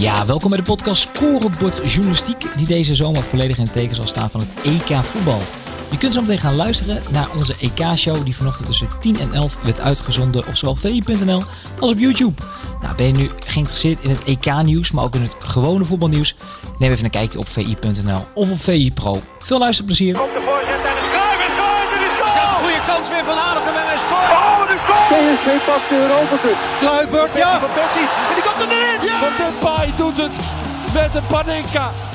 Ja, welkom bij de podcast Scorebord Journalistiek, die deze zomer volledig in het teken zal staan van het EK voetbal. Je kunt zo meteen gaan luisteren naar onze EK-show die vanochtend tussen 10 en 11 werd uitgezonden op zowel vi.nl als op YouTube. Nou, ben je nu geïnteresseerd in het EK-nieuws, maar ook in het gewone voetbalnieuws? Neem even een kijkje op vi.nl of op VI Pro. Veel luisterplezier. Komt de voorzet en de schuif is goed en is goal! Een goede kans weer van Aardigem en hij scoort! Oh, de pakt de Europa Cup. Kluivert, ja! Van Komt erin! Depay doet het met de Panenka.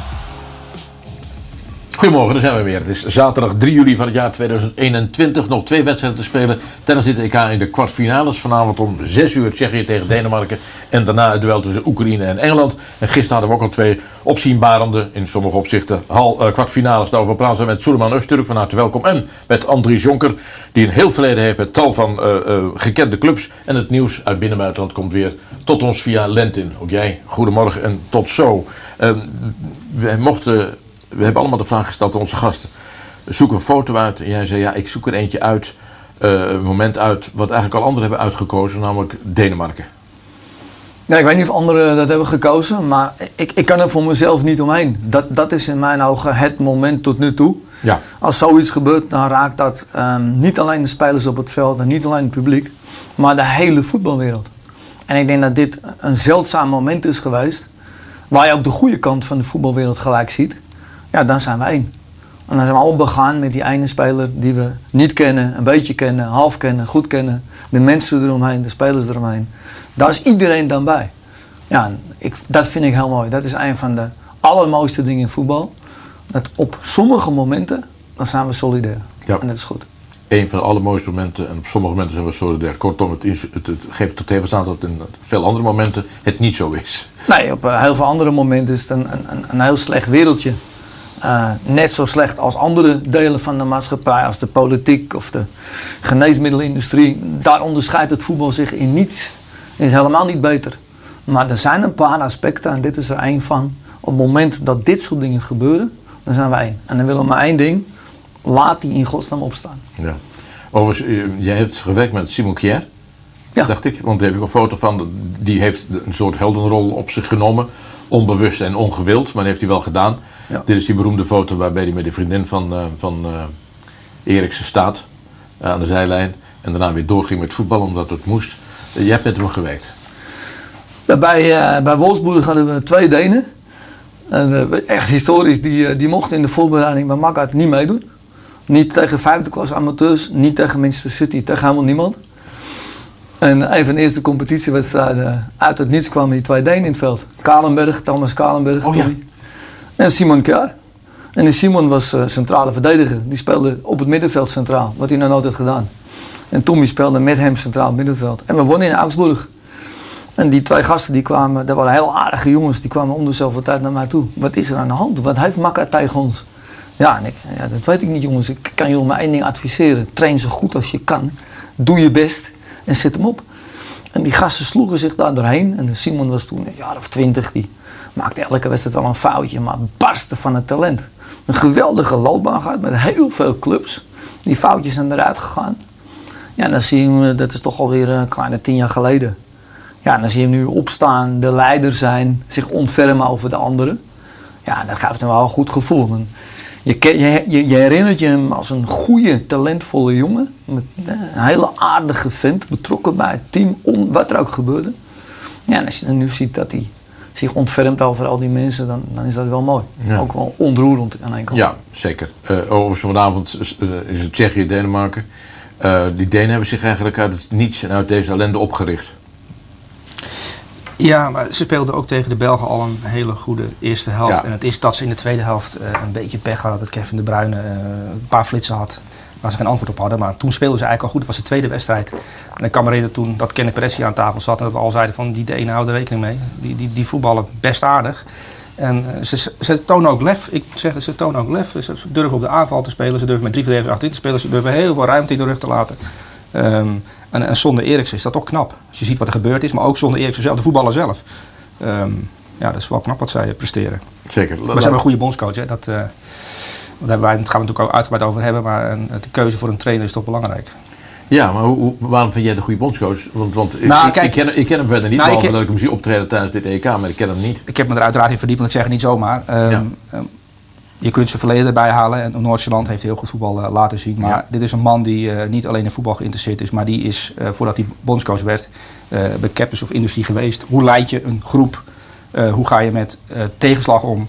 Goedemorgen, daar zijn we weer. Het is zaterdag 3 juli van het jaar 2021. Nog twee wedstrijden te spelen tijdens dit EK in de kwartfinales. Vanavond om 6 uur Tsjechië tegen Denemarken. En daarna het duel tussen Oekraïne en Engeland. En gisteren hadden we ook al twee opzienbarende, in sommige opzichten, hal, uh, kwartfinales. Daarover praten we met Suleiman Öztürk, van harte welkom. En met Andries Jonker, die een heel verleden heeft met tal van uh, uh, gekende clubs. En het nieuws uit binnen- en buitenland komt weer tot ons via Lentin. Ook jij, goedemorgen en tot zo. Ehm, we mochten we hebben allemaal de vraag gesteld aan onze gasten. Zoek een foto uit. En jij zei, ja, ik zoek er eentje uit. Uh, een moment uit wat eigenlijk al anderen hebben uitgekozen. Namelijk Denemarken. Ja, ik weet niet of anderen dat hebben gekozen. Maar ik, ik kan er voor mezelf niet omheen. Dat, dat is in mijn ogen het moment tot nu toe. Ja. Als zoiets gebeurt, dan raakt dat um, niet alleen de spelers op het veld. En niet alleen het publiek. Maar de hele voetbalwereld. En ik denk dat dit een zeldzaam moment is geweest. Waar je ook de goede kant van de voetbalwereld gelijk ziet ja, dan zijn we één. En dan zijn we al begaan met die ene speler die we niet kennen, een beetje kennen, half kennen, goed kennen. De mensen eromheen, de spelers eromheen. Daar is iedereen dan bij. Ja, ik, dat vind ik heel mooi. Dat is een van de allermooiste dingen in voetbal. Dat op sommige momenten, dan zijn we solidair. Ja. En dat is goed. Een van de allermooiste momenten, en op sommige momenten zijn we solidair. Kortom, het, is, het, het geeft tot even aan dat in veel andere momenten het niet zo is. Nee, op uh, heel veel andere momenten is het een, een, een heel slecht wereldje. Uh, net zo slecht als andere delen van de maatschappij, als de politiek of de geneesmiddelenindustrie. Daar onderscheidt het voetbal zich in niets. Het is helemaal niet beter. Maar er zijn een paar aspecten, en dit is er één van. Op het moment dat dit soort dingen gebeuren, dan zijn wij. En dan willen we maar één ding: laat die in godsnaam opstaan. Ja. Overigens, jij hebt gewerkt met Simon Kier, ja. dacht ik. Want daar heb ik een foto van. Die heeft een soort heldenrol op zich genomen. Onbewust en ongewild, maar dat heeft hij wel gedaan. Ja. Dit is die beroemde foto waarbij hij met de vriendin van, uh, van uh, Eriksen staat uh, aan de zijlijn. En daarna weer doorging met voetbal omdat het moest. je hebt met hem gewerkt. Ja, bij, bij Wolfsburg hadden we twee Denen. En, echt historisch, die, die mochten in de voorbereiding bij Makkaert niet meedoen. Niet tegen vijfde klas amateurs, niet tegen Manchester City, tegen helemaal niemand. En een van de eerste competitiewedstrijden uit het niets kwamen die twee Denen in het veld. Kalenberg, Thomas Kalenberg. Oh, ja. En Simon Kjaar. En Simon was uh, centrale verdediger. Die speelde op het middenveld centraal, wat hij nog nooit had gedaan. En Tommy speelde met hem centraal middenveld. En we wonnen in Augsburg. En die twee gasten die kwamen, dat waren heel aardige jongens, die kwamen om dezelfde tijd naar mij toe. Wat is er aan de hand? Wat heeft Makka tegen ons? Ja, en ik, ja, dat weet ik niet jongens. Ik kan jullie maar één ding adviseren. Train zo goed als je kan. Doe je best en zet hem op. En die gasten sloegen zich daar doorheen. En Simon was toen een jaar of twintig. Die maakte elke wedstrijd wel een foutje, maar barstte van het talent. Een geweldige loopbaan gehad met heel veel clubs. Die foutjes zijn eruit gegaan. Ja, dan zie je hem, dat is toch alweer een kleine tien jaar geleden. Ja, dan zie je hem nu opstaan, de leider zijn, zich ontfermen over de anderen. Ja, dat geeft hem wel een goed gevoel. Je, je, je, herinnert je hem als een goede, talentvolle jongen. Met een hele aardige vent, betrokken bij het team, on, wat er ook gebeurde. Ja, en als je dan nu ziet dat hij zich ontfermt over al die mensen, dan, dan is dat wel mooi. Ja. Ook wel ontroerend aan een kant. Ja, zeker. Uh, overigens vanavond uh, is het Tsjechië, Denemarken. Uh, die Denen hebben zich eigenlijk uit het niets en uit deze ellende opgericht. Ja, maar ze speelden ook tegen de Belgen al een hele goede eerste helft. Ja. En het is dat ze in de tweede helft uh, een beetje pech hadden. Dat Kevin de Bruyne uh, een paar flitsen had waar ze geen antwoord op hadden. Maar toen speelden ze eigenlijk al goed. Het was de tweede wedstrijd. En ik kan me herinneren toen dat Kenneth Perez hier aan tafel zat. En dat we al zeiden van die Denen houden er rekening mee. Die, die, die voetballen best aardig. En uh, ze, ze tonen ook lef. Ik zeg ze tonen ook lef. Ze, ze durven op de aanval te spelen. Ze durven met drie verdedigers achterin te spelen. Ze durven heel veel ruimte in de rug te laten. Um, en, en, zonder Eriksen is dat ook knap. Als je ziet wat er gebeurd is, maar ook zonder Eriksen zelf, de voetballer zelf. Um, ja, dat is wel knap wat zij presteren. Zeker. Maar ze hebben een goede bondscoach. Hè? Dat, uh, daar gaan we het natuurlijk ook uitgebreid over hebben. Maar een, de keuze voor een trainer is toch belangrijk. Ja, maar hoe, waarom vind jij de goede bondscoach? Want, want ik- Nou, ik, kijk- ik, ken, ik ken hem verder niet, Nou, ik behalve ken- dat ik hem zie optreden tijdens dit EK, maar ik ken hem niet. Ik heb me er uiteraard in verdiept, want ik zeg het niet zomaar. Ehm, Ja. ehm, je kunt zijn verleden erbij halen. En Noord-Zeeland heeft heel goed voetbal eh, laten zien. Maar Ja. dit is een man die eh, niet alleen in voetbal geïnteresseerd is, maar die is, eh, voordat hij bondscoach werd, bij Captains of Industry geweest. Hoe leid je een groep? Hoe ga je met tegenslag om?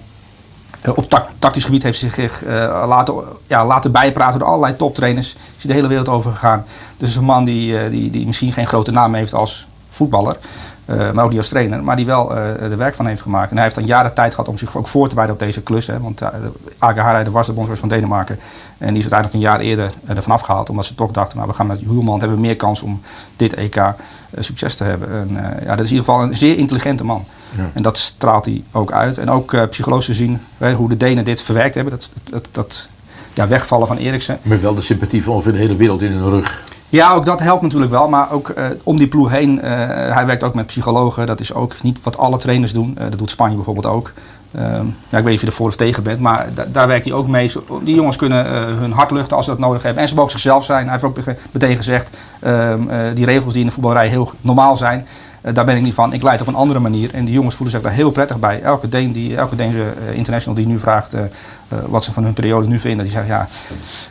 Eh, op tac- tactisch gebied heeft hij zich eh, laten, ja, laten bijpraten door allerlei toptrainers. Is hij de hele wereld over gegaan. Dus een man die, eh, die, die misschien geen grote naam heeft als voetballer. Eh, maar ook niet als trainer. Maar die wel eh er werk van heeft gemaakt. En hij heeft dan jaren tijd gehad om zich ook voor te bereiden op deze klus. Hè. Want uh, AG Hareide was de bondscoach van Denemarken. En die is uiteindelijk een jaar eerder uh, ervan afgehaald. Omdat ze toch dachten, nou, we gaan met Huelman hebben we meer kans om dit EK uh, succes te hebben. En uh, ja, dat is in ieder geval een zeer intelligente man. Ja. En dat straalt hij ook uit. En ook uh, psychologisch gezien, hè, hoe de Denen dit verwerkt hebben. Dat, dat, dat ja, wegvallen van Eriksen. Maar wel de sympathie van ongeveer de hele wereld in hun rug. Ja, ook dat helpt natuurlijk wel. Maar ook uh, om die ploeg heen. Uh, hij werkt ook met psychologen. Dat is ook niet wat alle trainers doen. Uh, dat doet Spanje bijvoorbeeld ook. Ja, ik weet niet of je er voor of tegen bent. Maar da daar werkt hij ook mee. Die jongens kunnen hun hart luchten als ze dat nodig hebben. En ze mogen zichzelf zijn. Hij heeft ook meteen gezegd. Ehm, die regels die in de voetballerij heel normaal zijn. daar ben ik niet van. Ik leid op een andere manier. En die jongens voelen zich daar heel prettig bij. Elke, Deen die, elke Deense international die nu vraagt wat ze van hun periode nu vinden. Die zegt ja,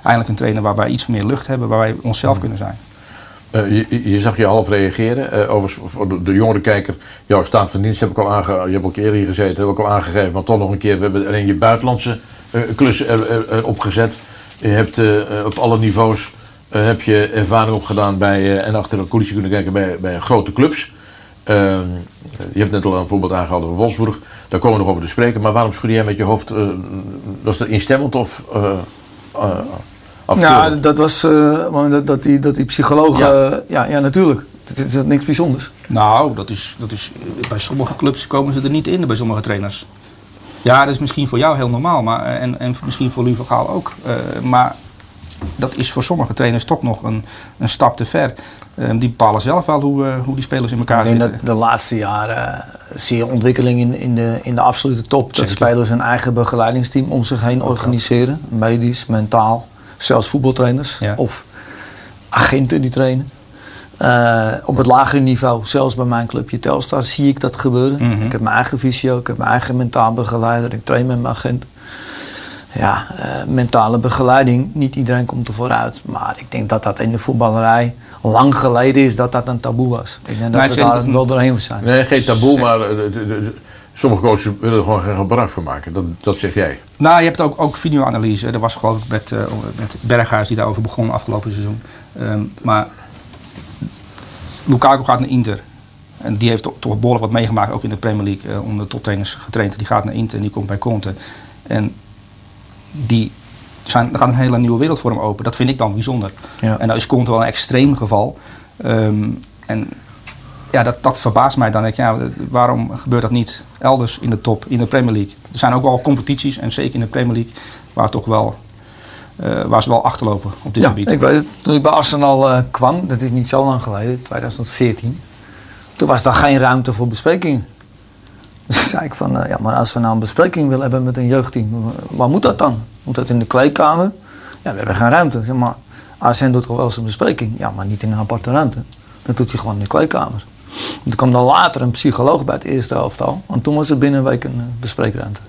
eindelijk een trainer waarbij iets meer lucht hebben. Waar wij onszelf kunnen zijn. Uh, je, je, zag je half reageren. Uh, overigens, voor de, de jongere kijker, jouw staat van dienst heb ik al aangegeven. Je hebt ook eerder hier gezeten, heb ik al aangegeven. Maar toch nog een keer, we hebben alleen je buitenlandse uh, klussen erop gezet. Je hebt op alle niveaus heb je ervaring opgedaan bij, en achter de coulissen kunnen kijken bij, bij grote clubs. Ehm, je hebt net al een voorbeeld aangehaald over Wolfsburg. Daar komen we nog over te spreken. Maar waarom schudde jij met je hoofd? was dat instemmend of ja, dat was uh, dat, dat, die, dat die psycholoog. Ja, uh, ja, ja, natuurlijk. Het is, niks bijzonders. Nou, dat is, dat is, bij sommige clubs komen ze er niet in, bij sommige trainers. Ja, dat is misschien voor jou heel normaal, maar, en, en misschien voor Louis van ook. Uh, maar dat is voor sommige trainers toch nog een, een stap te ver. die bepalen zelf wel hoe, hoe die spelers in elkaar ik zitten. Dat de laatste jaren zie je ontwikkeling in, in, de, in de absolute top. Dat spelers een eigen begeleidingsteam om zich heen organiseren. Medisch, mentaal zelfs voetbaltrainers ja. of agenten die trainen. Uh, op het lagere niveau, zelfs bij mijn clubje Telstar, zie ik dat gebeuren. Mm -hmm. Ik heb mijn eigen visio, ik heb mijn eigen mentaal begeleider, ik train met mijn agent. Ja, uh, mentale begeleiding, niet iedereen komt er vooruit. Maar ik denk dat dat in de voetballerij lang geleden is dat dat een taboe was. Ik denk dat nee, we daar wel doorheen zijn. Nee, geen taboe, maar uh, sommige coaches willen er gewoon geen gebruik van maken. Dat, dat zeg jij. Nou, je hebt ook, ook videoanalyse. Er was geloof ik met, uh, met Berghuis die daarover begon afgelopen seizoen. Um, maar Lukaku gaat naar Inter. En die heeft toch, toch behoorlijk wat meegemaakt, ook in de Premier League, uh, onder de toptrainers getraind. Die gaat naar Inter en die komt bij Conte. En die zijn, er gaat een hele nieuwe wereld voor hem open. Dat vind ik dan bijzonder. Ja. En dat is Conte wel een extreem geval. Um, en ja, dat, dat verbaast mij dan. Denk ik, ja, waarom gebeurt dat niet elders in de top, in de Premier League? Er zijn ook wel competities, en zeker in de Premier League, waar, toch wel, uh, waar ze wel achterlopen op dit ja, gebied. Ik weet toen ik bij Arsenal uh, kwam, dat is niet zo lang geleden, 2014, toen was daar geen ruimte voor besprekingen. Dus zei ik van, uh, ja, maar als we nou een bespreking willen hebben met een jeugdteam, waar moet dat dan? Moet dat in de kleedkamer? Ja, we hebben geen ruimte. Zeg maar, ASN doet toch wel zijn bespreking? Ja, maar niet in een aparte ruimte. Dat doet hij gewoon in de kleedkamer. Er kwam dan later een psycholoog bij het eerste elftal. En toen was er binnen een week een uh, bespreekruimte.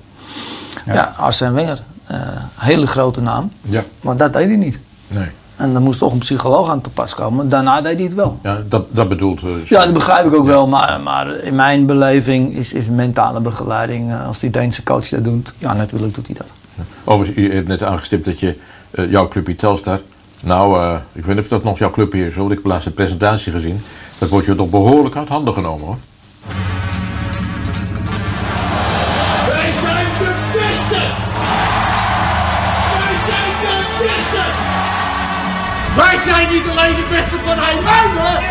Ja, ja Arsène Wenger, uh, hele grote naam. Ja. Maar dat deed hij niet. Nee. En dan moest toch een psycholoog aan te pas komen. Daarna deed hij het wel. Ja, dat, dat bedoelt... Uh, ja, dat begrijp ik ook ja. wel. Maar, maar in mijn beleving is, is mentale begeleiding... Uh, als die Deense coach dat doet, ja, natuurlijk doet hij dat. Ja. Overigens, je hebt net aangestipt dat je jouw clubje Telstar... Nou, uh, ik weet niet of dat nog jouw club hier is, want ik heb laatst een presentatie gezien. Dat wordt je toch behoorlijk uit handen genomen hoor. Wij zijn de beste! Wij zijn de beste! Wij zijn niet alleen de beste van IJmuiden!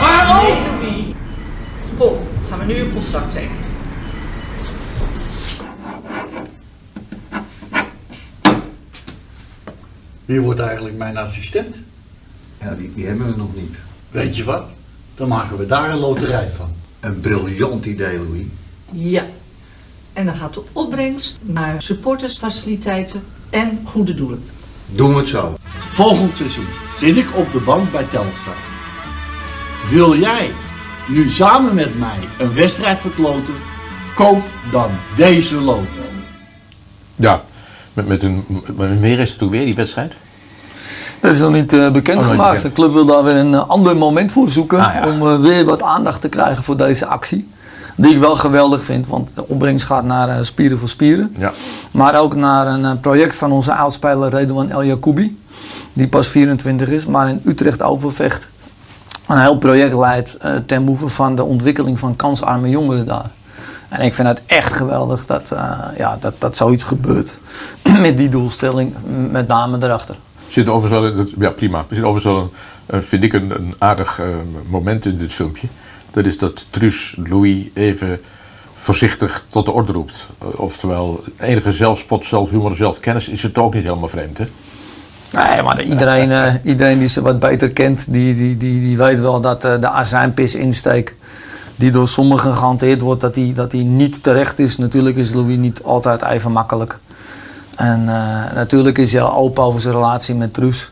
Maar ook... Gaan we nu een contract tekenen. Wie wordt eigenlijk mijn assistent? Ja, die, die hebben we nog niet. Weet je wat? Dan maken we daar een loterij van. Een briljant idee, Louis. Ja. En dan gaat de opbrengst naar supportersfaciliteiten en goede doelen. Doen we het zo. Volgend seizoen zit ik op de bank bij Telstar. Wil jij nu samen met mij een wedstrijd verkloten? Koop dan deze loto. Ja, met, met een, meer is het toen weer, die wedstrijd? Dat is nog niet uh, bekendgemaakt. de club wil daar weer een uh, ander moment voor zoeken. Ah, ja. Om uh, weer wat aandacht te krijgen voor deze actie. Die ik wel geweldig vind, want de opbrengst gaat naar Spieren voor Spieren. Ja. Maar ook naar een project van onze oudspeler Redouan El Yacoubi. Die pas 24 is, maar in Utrecht overvecht. Een heel project leidt ten behoeve van de ontwikkeling van kansarme jongeren daar. En ik vind het echt geweldig dat, ja, dat, dat zoiets gebeurt. Met die doelstelling, met name erachter zit overigens wel ja prima, er zit overigens wel een, vind ik een, een aardig uh, moment in dit filmpje. Dat is dat Truus Louis even voorzichtig tot de orde roept. Uh, oftewel, enige zelfspot, zelfhumor, zelfkennis is het ook niet helemaal vreemd, hè? Nee, maar iedereen, uh, iedereen die ze wat beter kent, die, die, die, die weet wel dat de azijnpis insteek die door sommigen gehanteerd wordt, dat die, dat die niet terecht is. Natuurlijk is Louis niet altijd even makkelijk. En uh, natuurlijk is hij open over zijn relatie met Truus.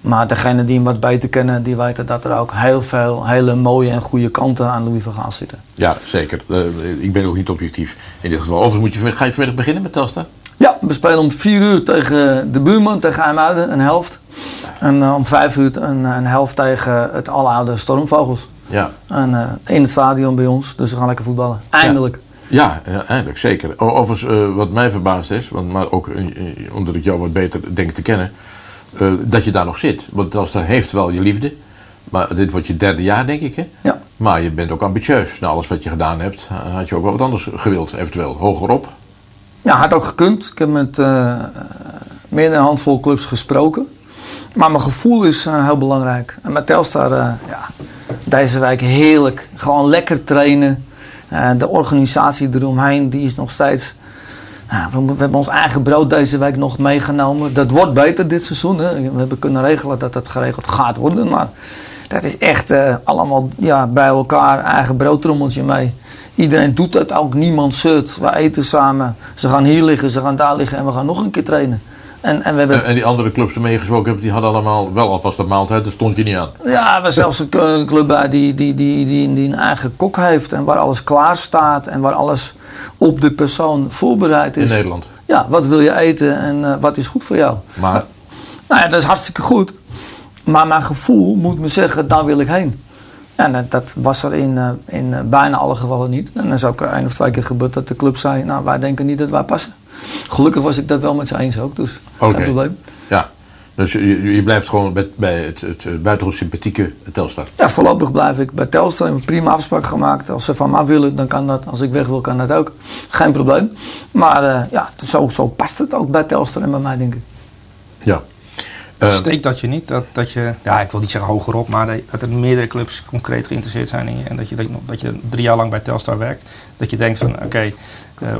Maar degene die hem wat beter kennen, die weten dat er ook heel veel hele mooie en goede kanten aan Louis van Gaal zitten. Ja, zeker. Uh, ik ben ook niet objectief in dit geval. Overigens moet je, ga je vanmiddag beginnen met Telstar? Ja, we spelen om vier uur tegen de buurman, tegen IJmuiden, een helft. En uh, om vijf uur een, een, helft tegen het aloude Stormvogels. Ja. En in het stadion bij ons, dus we gaan lekker voetballen. Eindelijk. Ja. Ja, eigenlijk zeker. Overigens, uh, wat mij verbaasd is, want, maar ook uh, omdat ik jou wat beter denk te kennen, dat je daar nog zit. Want daar heeft wel je liefde, maar dit wordt je derde jaar, denk ik, hè? Ja. Maar je bent ook ambitieus. Na alles wat je gedaan hebt, had je ook wel wat anders gewild, eventueel. Hogerop? Ja, had ook gekund. Ik heb met meer dan een handvol clubs gesproken. Maar mijn gevoel is heel belangrijk. En met Telstar, ja, deze wijk heerlijk. Gewoon lekker trainen. Uh, de organisatie eromheen die is nog steeds. We, hebben ons eigen brood deze week nog meegenomen. Dat wordt beter dit seizoen. Hè. We hebben kunnen regelen dat dat geregeld gaat worden. Maar dat is echt uh, allemaal ja, bij elkaar eigen broodtrommeltje mee. Iedereen doet dat ook, niemand zeurt. We eten samen. Ze gaan hier liggen, ze gaan daar liggen en we gaan nog een keer trainen. En, en, we hebben... en die andere clubs die meegesproken hebben, die hadden allemaal wel alvast een maaltijd, daar stond je niet aan. Ja, we hebben zelfs een club bij die, die, die, die, die een eigen kok heeft en waar alles klaar staat en waar alles op de persoon voorbereid is. In Nederland? Ja, wat wil je eten en uh, wat is goed voor jou. Maar? Nou ja, dat is hartstikke goed. Maar mijn gevoel moet me zeggen, daar wil ik heen. En dat, was er in, uh, in uh, bijna alle gevallen niet. En dan is ook één of twee keer gebeurd dat de club zei, nou wij denken niet dat wij passen. Gelukkig was ik dat wel met ze eens ook, dus okay. geen probleem. Ja, dus je, je blijft gewoon bij, bij het, het buitengewoon sympathieke Telstar? Ja, voorlopig blijf ik bij Telstar. Ik heb een prima afspraak gemaakt. Als ze van mij willen, dan kan dat. Als ik weg wil, kan dat ook. Geen probleem. Maar uh, ja, zo, zo past het ook bij Telstar en bij mij, denk ik. Ja. Uh, Steekt dat je niet, dat, dat je, ja, ik wil niet zeggen hogerop, maar dat er meerdere clubs concreet geïnteresseerd zijn in je en dat je, dat, dat je drie jaar lang bij Telstar werkt, dat je denkt van oké, okay,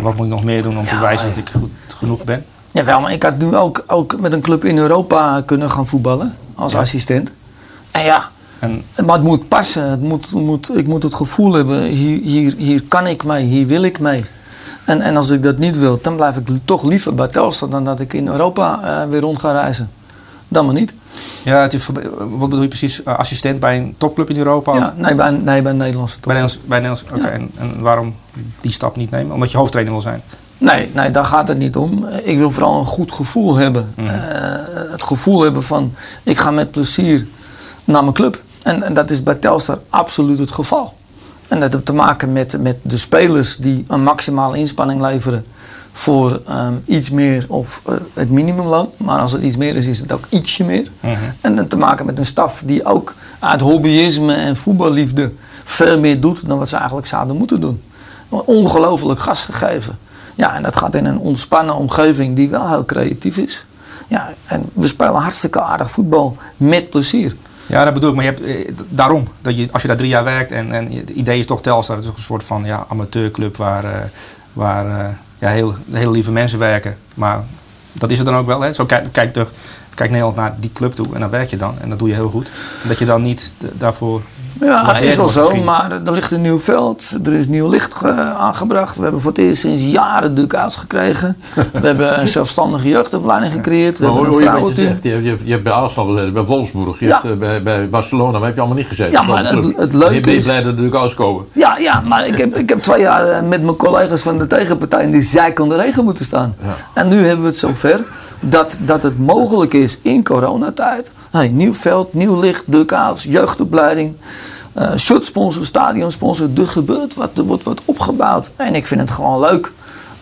wat moet ik nog meer doen om te bewijzen dat ik goed genoeg ben? Ja, wel, maar ik had nu ook, ook met een club in Europa kunnen gaan voetballen als assistent. En ja, en, maar het moet passen, het moet, moet, ik moet het gevoel hebben, hier, hier, hier kan ik mee, hier wil ik mee. En, en als ik dat niet wil, dan blijf ik toch liever bij Telstar dan dat ik in Europa uh, weer rond ga reizen dan maar niet. Ja, het is, wat bedoel je precies? Assistent bij een topclub in Europa? Ja, nee, bij, nee, bij een Nederlandse top. Bij Nederlands, bij Nederlands, oké. Okay. Ja. En, en, waarom die stap niet nemen? Omdat je hoofdtrainer wil zijn? Nee, nee, daar gaat het niet om. Ik wil vooral een goed gevoel hebben. Mm. Uh, het gevoel hebben van, ik ga met plezier naar mijn club. En, en dat is bij Telstar absoluut het geval. En dat heeft te maken met, met de spelers die een maximale inspanning leveren voor um, iets meer of uh, het minimumloon. Maar als het iets meer is, is het ook ietsje meer. Mhm. Mm -hmm. En dan te maken met een staf die ook uit hobbyisme en voetballiefde veel meer doet dan wat ze eigenlijk zouden moeten doen. Ongelooflijk gas gegeven. Ja, en dat gaat in een ontspannen omgeving die wel heel creatief is. Ja, en we spelen hartstikke aardig voetbal met plezier. Ja, dat bedoel ik. Maar je hebt, eh, daarom, dat je, als je daar drie jaar werkt en, en het idee is toch Telstar, het is een soort van ja, amateurclub waar, uh, waar uh, heel, hele lieve mensen werken. Maar dat is het dan ook wel. Hè? Zo kijk, kijk, kijk Nederland naar die club toe en dan werk je dan. En dat doe je heel goed. Dat je dan niet daarvoor Ja, dat is wel zo, misschien. maar er ligt een nieuw veld, er is nieuw licht aangebracht. We hebben voor het eerst sinds jaren ducats gekregen. We hebben een zelfstandige jeugdopleiding gecreëerd. We Maar hebben hoor een je wat je? Je, hebt- je, hebt- je hebt bij Arsenal gezeten, bij Wolfsburg, je Ja. hebt, eh, bij, bij Barcelona, maar heb je allemaal niet gezeten. Ja, maar het- leuke Je ben je is- blij dat er natuurlijk uitkomen. Ja, ja, maar ik heb, ik heb twee jaar eh, met mijn collega's van de tegenpartij in die zijk aan de regen moeten staan. Ja. En nu hebben we het zover dat, dat het mogelijk is in coronatijd. Hey, nieuw veld, nieuw licht, ducats, jeugdopleiding, eh shirtsponsor, stadionsponsor. Er gebeurt wat, er wordt wat opgebouwd. En ik vind het gewoon leuk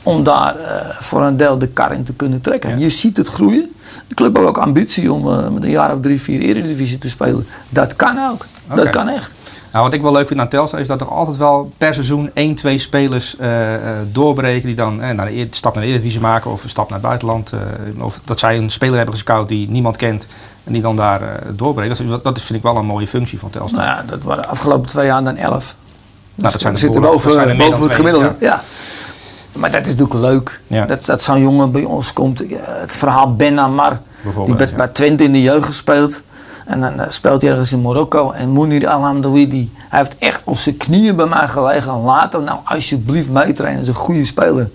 om daar eh, voor een deel de kar in te kunnen trekken. Je ziet het groeien. De club heeft ook ambitie om eh, met een jaar of drie, vier Eredivisie te spelen. Dat kan ook. Dat kan echt. Nou, wat ik wel leuk vind aan Telstar is dat er altijd wel per seizoen één, twee spelers eh, eh, doorbreken die dan eh, naar de, stap naar de Eredivisie maken of een stap naar het buitenland. of dat zij een speler hebben gescout die niemand kent en die dan daar eh, doorbreken. Dat, vind ik wel een mooie functie van Telstar. Nou ja, dat waren de afgelopen twee jaar dan elf. Nou, dat zijn er zitten boven, zijn er boven het twee, gemiddelde. Ja. Maar dat is natuurlijk leuk. Ja. Dat, dat zo'n jongen bij ons komt. Het verhaal Ben Amar. Die werd ja. bij Twente in de jeugd gespeeld. En dan eh, speelt hij ergens in Marokko. En Mounir Alhamdoui, hij heeft echt op zijn knieën bij mij gelegen. Laat hem nou alsjeblieft meetrainen. Dat is een goede speler.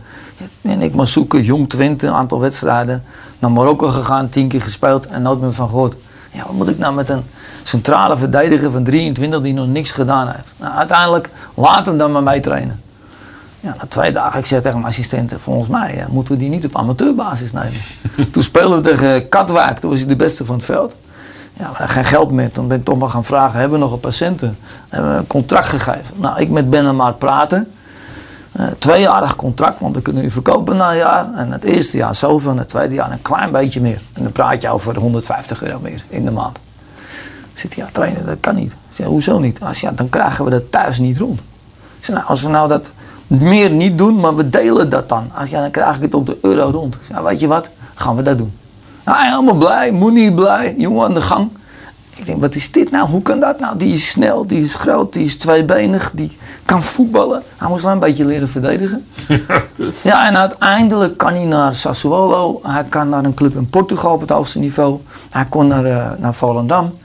En ik maar zoeken, jong Twente, een aantal wedstrijden. Naar Marokko gegaan, tien keer gespeeld en nooit meer van gehoord. Ja, wat moet ik nou met een centrale verdediger van 23 die nog niks gedaan heeft? Nou, uiteindelijk, laat hem dan maar meetrainen. Ja, na twee dagen, ik zeg tegen mijn assistenten, volgens mij eh, moeten we die niet op amateurbasis nemen. toen spelen we tegen Katwijk, toen was hij de beste van het veld. Ja, hadden geen geld meer. Toen ben ik toch maar gaan vragen, hebben we nog een paar centen? Hebben we een contract gegeven. Nou, ik met Ben en Maart praten. Eh, tweejarig contract, want we kunnen nu verkopen na een jaar. En het eerste jaar zoveel en het tweede jaar een klein beetje meer. En dan praat je over 150 euro meer in de maand. Zit hij, ja, trainen, dat kan niet. Ik zeg, hoezo niet? Als, ja, dan krijgen we dat thuis niet rond. Ik zeg, nou, als we nou dat meer niet doen, maar we delen dat dan. Als, ja, dan krijg ik het op de euro rond. Ik nou, weet je wat? Gaan we dat doen. Nou, helemaal blij, Moenie blij, jongen aan de gang. Ik denk, wat is dit nou? Hoe kan dat nou? Die is snel, die is groot, die is tweebenig, die kan voetballen. Hij moest wel een beetje leren verdedigen. ja, en uiteindelijk kan hij naar Sassuolo. Hij kan naar een club in Portugal op het hoogste niveau. Hij kon naar, eh, naar Volendam.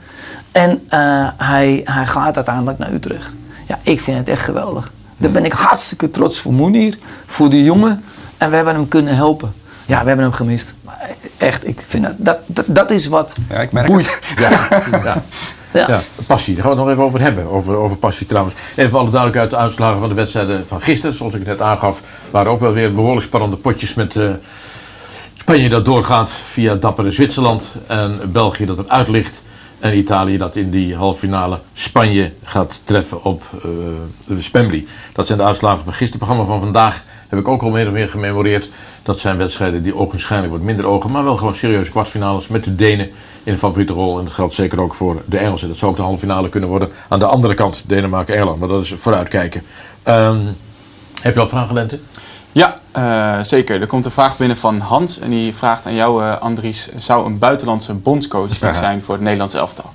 En eh, hij, hij gaat uiteindelijk naar Utrecht. Ja, ik vind het echt geweldig. Daar ben ik hartstikke trots voor Moenier, voor die jongen. En we hebben hem kunnen helpen. Ja, we hebben hem gemist. Maar echt, ik vind dat, dat, dat, dat is wat Ja, ik merk boeit. het. Ja, ja. Ja. Ja, passie. Daar gaan we het nog even over hebben. Over, over passie trouwens. Even voor alle duidelijkheid, de uitslagen van de wedstrijden van gisteren. Zoals ik het net aangaf, waren ook wel weer behoorlijk spannende potjes met eh, Spanje dat doorgaat via dappere Zwitserland. En België dat eruit ligt. En Italië dat in die halve finale Spanje gaat treffen op eh Spembly. Dat zijn de uitslagen van gisteren. Het programma van vandaag heb ik ook al meer of meer gememoreerd. Dat zijn wedstrijden die ogenschijnlijk wordt minder ogen. Maar wel gewoon serieuze kwartfinales met de Denen in de favoriete rol. En dat geldt zeker ook voor de Engelsen. Dat zou ook de halve finale kunnen worden. Aan de andere kant Denemarken-Engeland. Maar dat is vooruitkijken. Ehm, heb je al vragen, Lente? Ja, eh, zeker. Er komt een vraag binnen van Hans en die vraagt aan jou, eh, Andries, zou een buitenlandse bondscoach iets zijn voor het Nederlands elftal?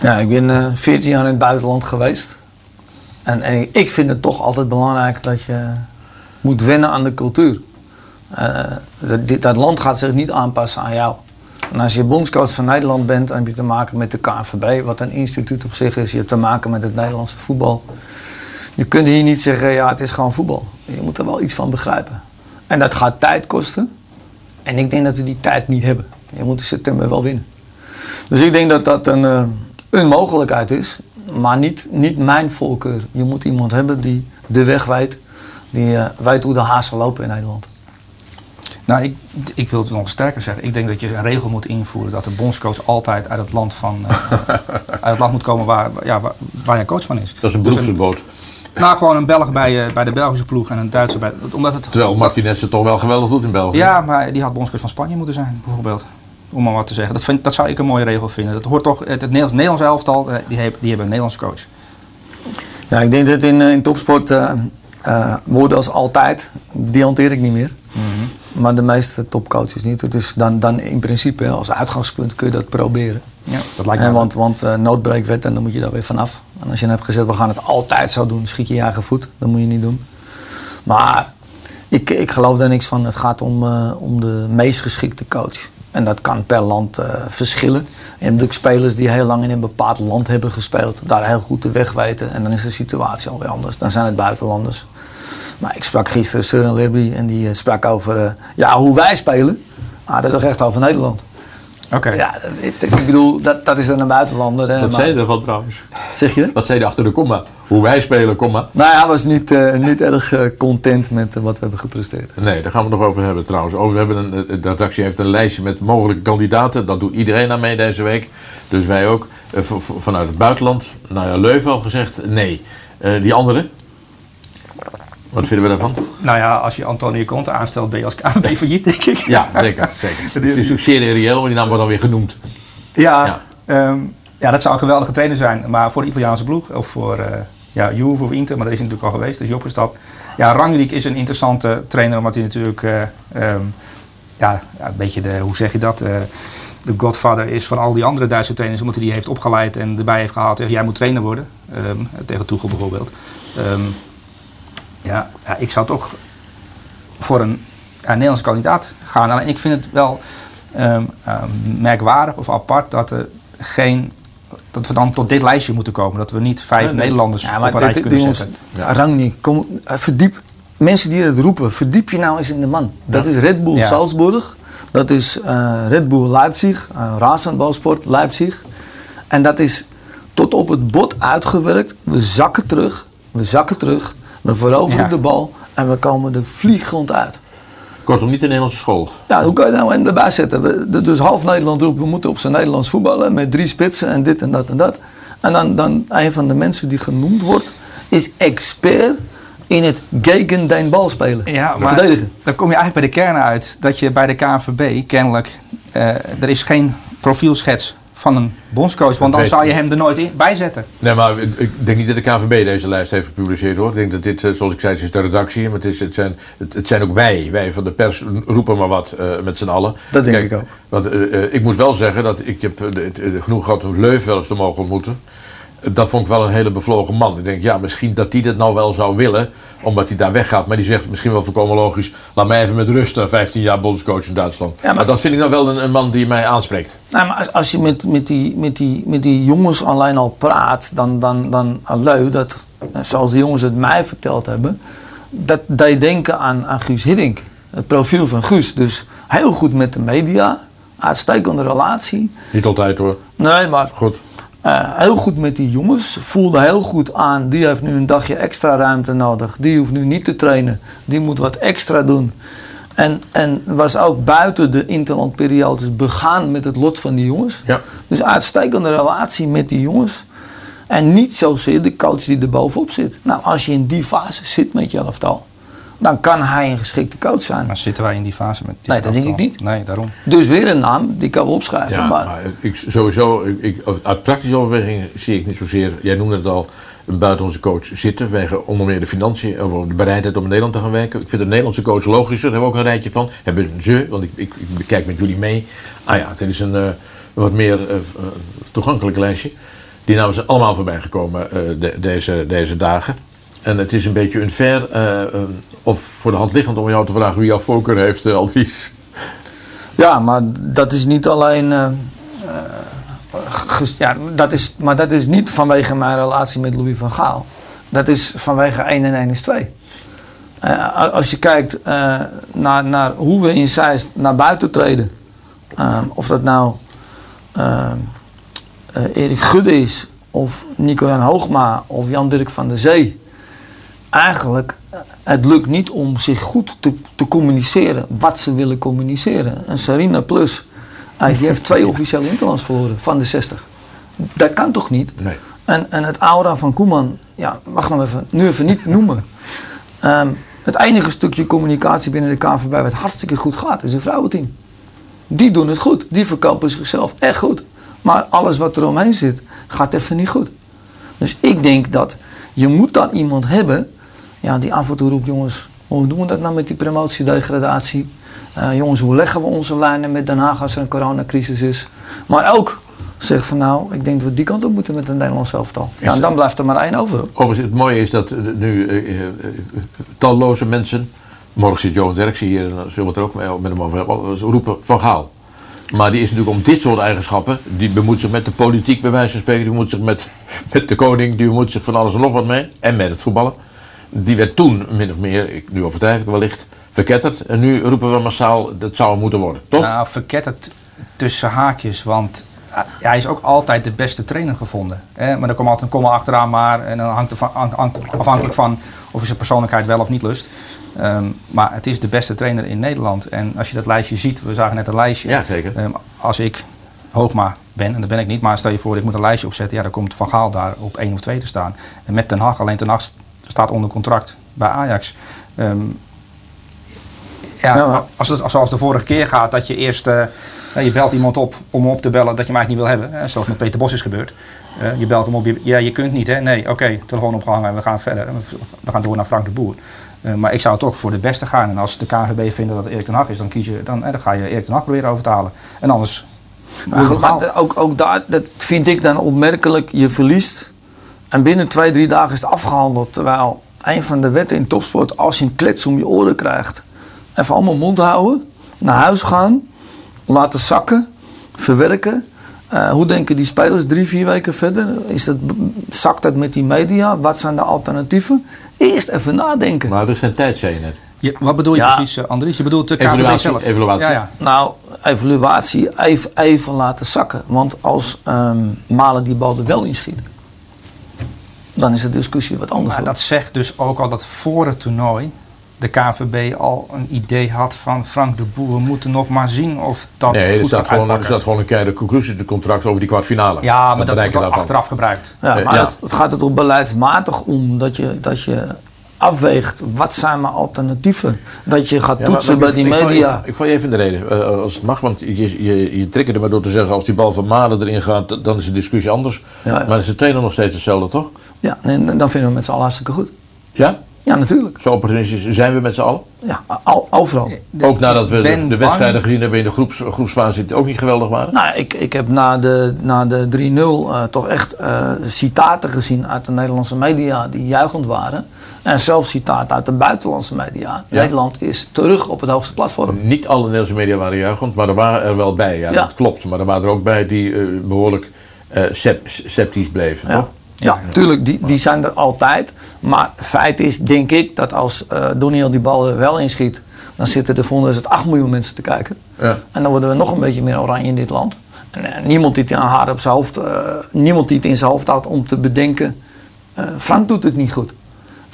Ja, ik ben eh 14 jaar in het buitenland geweest. En, en ik vind het toch altijd belangrijk dat je moet wennen aan de cultuur. Eh, dat, dat land gaat zich niet aanpassen aan jou. En als je bondscoach van Nederland bent, dan heb je te maken met de KNVB, wat een instituut op zich is. Je hebt te maken met het Nederlandse voetbal. Je kunt hier niet zeggen, ja, het is gewoon voetbal. Je moet er wel iets van begrijpen. En dat gaat tijd kosten. En ik denk dat we die tijd niet hebben. Je moet in september wel winnen. Dus ik denk dat dat een, eh, een mogelijkheid is, maar niet, niet mijn voorkeur. Je moet iemand hebben die de weg weet, die eh, weet hoe de hazen lopen in Nederland. Nou, ik, ik wil het nog sterker zeggen. Ik denk dat je een regel moet invoeren dat de bondscoach altijd uit het land, van, eh, uit het land moet komen waar, ja, waar, waar hij coach van is. Dat is een Dus beroepsverbod. Nou, gewoon een Belg bij, eh, bij de Belgische ploeg en een Duitser bij. Omdat het, Terwijl Martinez het toch wel geweldig doet in België. Ja, maar die had bondscoach van Spanje moeten zijn, bijvoorbeeld. Om maar wat te zeggen. Dat, vind, dat zou ik een mooie regel vinden. Dat hoort toch, het, het Nederlands, Nederlands elftal, eh, die, hebben- die hebben een Nederlandse coach. Ja, ik denk dat in, eh, in topsport eh, woorden als altijd, die hanteer ik niet meer. Maar de meeste topcoaches niet. Het is dan, dan in principe als uitgangspunt kun je dat proberen. Ja, dat lijkt me En want want eh, noodbreekt wet en dan moet je daar weer vanaf. En als je dan hebt gezegd, we gaan het altijd zo doen, schiet je je eigen voet. Dat moet je niet doen. Maar ik, ik geloof daar niks van. Het gaat om, om de meest geschikte coach. En dat kan per land eh, verschillen. En je hebt natuurlijk spelers die heel lang in een bepaald land hebben gespeeld, daar heel goed de weg weten. En dan is de situatie alweer anders. Dan zijn het buitenlanders. Maar ik sprak gisteren Søren Lerby en die eh, sprak over eh, ja, hoe wij spelen. Ah, dat is toch echt over Nederland. Oké. Ja, ik, ik bedoel, dat, dat is dan een buitenlander. hè, Wat maar- zei je ervan trouwens? Zeg je? Wat zei je achter de komma? Hoe wij spelen, komma. Nou ja, hij was niet, eh, niet erg eh, content met eh, wat we hebben gepresteerd. Nee, daar gaan we het nog over hebben trouwens. Over, we hebben een, de redactie heeft een lijstje met mogelijke kandidaten. Dat doet iedereen aan mee deze week. Dus wij ook. Vanuit het buitenland. Nou ja, Leuven al gezegd nee. Eh, die andere? Wat vinden we daarvan? Nou ja, als je Antonio Conte aanstelt, ben je als KNVB failliet, denk ik. Ja, zeker. zeker. Het is natuurlijk zeer reëel, maar die naam wordt dan weer genoemd. Ja, Ja. ja. ja, dat zou een geweldige trainer zijn. Maar voor de Italiaanse ploeg, of voor eh ja, Juve of Inter, maar dat is hij natuurlijk al geweest, dat is hij opgestapt. Ja, Rangnick is een interessante trainer, omdat hij natuurlijk eh, ehm, ja, een beetje de, hoe zeg je dat, eh, de godfather is van al die andere Duitse trainers, omdat hij die heeft opgeleid en erbij heeft gehaald. Jij moet trainer worden, Ehm, tegen Tuchel bijvoorbeeld. Ehm, ja, ja, ik zou toch voor een ja, Nederlandse kandidaat gaan. Alleen ik vind het wel ehm, ehm, merkwaardig of apart dat er geen. Dat we dan tot dit lijstje moeten komen. Dat we niet vijf Nee, nee. Nederlanders Ja, op maar een kunnen zetten. Ja. Kom, eh, verdiep. Mensen die het roepen, verdiep je nou eens in de man. Dat Ja. is Red Bull Ja. Salzburg. Dat is eh, Red Bull Leipzig. Uh, Rasenballsport Leipzig. En dat is tot op het bot uitgewerkt. We zakken terug. We zakken terug. We veroveren Ja. de bal. En we komen er vliegend uit. Kortom, niet de Nederlandse school. Ja, hoe kan je dat nou erbij zetten? We, de- dus half Nederland roept, we moeten op zijn Nederlands voetballen met drie spitsen en dit en dat en dat. En dan, dan een van de mensen die genoemd wordt, is expert in het gegen den bal spelen. Ja, maar Verdedigen. dan kom je eigenlijk bij de kern uit dat je bij de KNVB kennelijk. eh, er is geen profielschets van een bondscoach, want dan zou je hem er nooit in bij zetten. Nee, maar ik, denk niet dat de KVB deze lijst heeft gepubliceerd hoor. Ik denk dat dit, eh, zoals ik zei, het is de redactie. Maar het, is, het, zijn, het, zijn ook wij. Wij van de pers roepen maar wat eh, met z'n allen. Dat denk Kijk, ik ook. Want eh, ik moet wel zeggen dat ik heb genoeg gehad om Leuven wel eens te mogen ontmoeten. Dat vond ik wel een hele bevlogen man. Ik denk, ja, misschien dat hij dat nou wel zou willen, omdat hij daar weggaat. Maar die zegt misschien wel volkomen logisch: laat mij even met rust, na 15 jaar bondscoach in Duitsland. Ja, maar- maar, dat vind ik nou wel een, een man die mij aanspreekt. Nou, maar als, als je met, met, die, met, die, met die jongens alleen al praat, dan, dan, dan leuk dat, zoals de jongens het mij verteld hebben, dat die denken aan, aan Guus Hiddink. Het profiel van Guus. Dus heel goed met de media, uitstekende relatie. Niet altijd hoor. Nee, maar Goed. Eh, heel goed met die jongens. Voelde heel goed aan, die heeft nu een dagje extra ruimte nodig. Die hoeft nu niet te trainen. Die moet wat extra doen. En, en was ook buiten de interlandperiodes begaan met het lot van die jongens. Ja. Dus uitstekende relatie met die jongens. En niet zozeer de coach die er bovenop zit. Nou, als je in die fase zit met je elftal, dan kan hij een geschikte coach zijn. Maar zitten wij in die fase met dit Nee, dat denk ik niet. Nee, daarom. Dus weer een naam, die kan we opschrijven. Ja, maar, maar ik, sowieso, ik, ik, uit praktische overwegingen zie ik niet zozeer, jij noemde het al, een buitenlandse coach zitten. Vanwege onder meer de financiën, of de bereidheid om in Nederland te gaan werken. Ik vind de Nederlandse coach logischer, daar hebben we ook een rijtje van. Hebben ze, want ik, ik, ik bekijk met jullie mee. Ah ja, dit is een eh, wat meer eh, eh, toegankelijk lijstje. Die namen zijn allemaal voorbij gekomen eh, de- deze, deze dagen. En het is een beetje unfair, eh, eh, of voor de hand liggend om jou te vragen wie jouw voorkeur heeft, uh, Aldries. Ja, maar dat is niet alleen. eh, eh, ja, dat is, maar dat is niet vanwege mijn relatie met Louis van Gaal. Dat is vanwege 1 en 1 is 2. Eh, a- als je kijkt eh, naar, naar hoe we in Zeist naar buiten treden. eh, of dat nou eh, eh, Erik Gudde is, of Nico-Jan Hoogma, of Jan-Dirk van der Zee. Eigenlijk, eh, het lukt niet om zich goed te, te communiceren wat ze willen communiceren. En Sarina Plus, eh, die heeft twee officiële interlands verloren van de 60. Dat kan toch niet? Nee. En, en het aura van Koeman, ja, wacht nog even, nu even niet noemen. Ehm, het enige stukje communicatie binnen de KNVB wat hartstikke goed gaat, is een vrouwenteam. Die doen het goed, die verkopen zichzelf echt goed. Maar alles wat er omheen zit, gaat even niet goed. Dus ik denk dat je moet dan iemand hebben ja, die af en toe roept, jongens, hoe doen we dat nou met die promotiedegradatie? Eh, jongens, hoe leggen we onze lijnen met Den Haag als er een coronacrisis is? Maar ook zegt van nou, ik denk dat we die kant op moeten met een Nederlands elftal. Ja, en dan blijft er maar één over. Overigens, het mooie is dat eh, nu eh, talloze mensen, morgen zit Johan Derksen hier en daar zullen we het er ook mee- met hem over hebben, roepen Van Gaal. Maar die is natuurlijk om dit soort eigenschappen. Die bemoeit zich met de politiek, bij wijze van spreken. Die bemoeit zich met, met de koning. Die bemoeit zich van alles en nog wat mee. En met het voetballen. Die werd toen min of meer, ik, nu overdrijf ik wellicht, verketterd. En nu roepen we massaal, dat zou moeten worden. Toch? Nou, verketterd tussen haakjes, want eh, hij is ook altijd de beste trainer gevonden. Hè? Maar er komt altijd een komma achteraan maar en dan hangt er van, hangt afhankelijk van of je zijn persoonlijkheid wel of niet lust. Ehm, maar het is de beste trainer in Nederland. En als je dat lijstje ziet, we zagen net een lijstje. Ja, zeker. Ehm, als ik Hoogma ben, en dat ben ik niet, maar stel je voor, ik moet een lijstje opzetten, ja, dan komt Van Gaal daar op één of twee te staan. En met Ten Hag, alleen Ten Hag staat onder contract bij Ajax. Ehm, ja, Ja, maar- als het zoals de vorige keer gaat, dat je eerst eh, je belt iemand op om hem op te bellen dat je hem eigenlijk niet wil hebben. Hè, zoals met Peter Bos is gebeurd. Eh, je belt hem op, je, ja, je kunt niet, hè? Nee, oké, telefoon opgehangen en we gaan verder. We gaan door naar Frank de Boer. Eh, maar ik zou toch voor de beste gaan. En als de KNVB vindt dat het Erik ten Hag is, dan, kies je, dan, eh, dan ga je Erik ten Hag proberen over te halen. En anders... Maar goed, maar ook, ook daar, dat vind ik dan opmerkelijk. Je verliest en binnen twee, drie dagen is het afgehandeld. Terwijl een van de wetten in topsport, als je een klets om je oren krijgt, even allemaal mond houden, naar huis gaan, laten zakken, verwerken. Eh, hoe denken die spelers drie, vier weken verder? Is dat, zakt dat met die media? Wat zijn de alternatieven? Eerst even nadenken. Maar er is geen tijd, zei je net. Je, wat bedoel je Ja. precies, eh, Andries? Je bedoelt de Evaluatie, zelf? evaluatie. Ja, ja. Nou, evaluatie even, even laten zakken. Want als ehm, Malen die bal er wel inschiet, dan is de discussie wat anders. Maar dat zegt dus ook al dat voor het toernooi de KNVB al een idee had van Frank de Boer. We moeten nog maar zien of dat Nee, er goed staat, gaat gewoon, er staat gewoon een keiharde conclusie in het contract over die kwartfinale. Ja, maar dat wordt achteraf gebruikt. Ja, Eh, maar ja. Het, het gaat er toch beleidsmatig om dat je, dat je afweegt wat zijn mijn alternatieven. Dat je gaat Ja, maar- toetsen maar bij die ik- ik val je- media. Ik val je even in de reden, eh, als het mag, want je, je, je triggerde me door te zeggen... als die bal van Malen erin gaat, dan is de discussie anders. Ja, ja. Maar is de trainer nog steeds hetzelfde, toch? Ja, en dan vinden we het met z'n allen hartstikke goed. Ja? Ja, natuurlijk. Zo opportunistisch zijn we met z'n allen? Ja, al, overal. Ook nadat we de, wedstrijden bang- gezien hebben in de groeps, groepsfase... die ook niet geweldig waren? Nou, ik, ik heb na de, na de 3-0 eh, toch echt eh, citaten gezien uit de Nederlandse media die juichend waren. En zelfs citaten uit de buitenlandse media. Ja. Nederland is terug op het hoogste platform. Niet alle Nederlandse media waren juichend, maar er waren er wel bij. Ja, Ja. dat klopt. Maar er waren er ook bij die eh, behoorlijk eh, sep- sceptisch bleven, Ja. toch? Ja, tuurlijk, die, die zijn er altijd. Maar feit is, denk ik, dat als eh Doniel die bal er wel inschiet, dan zitten er volgens het 8 miljoen mensen te kijken. Ja. En dan worden we nog een beetje meer oranje in dit land. En, niemand die het aan haar op zijn hoofd, eh, niemand die het in zijn hoofd had om te bedenken, eh, Frank doet het niet goed.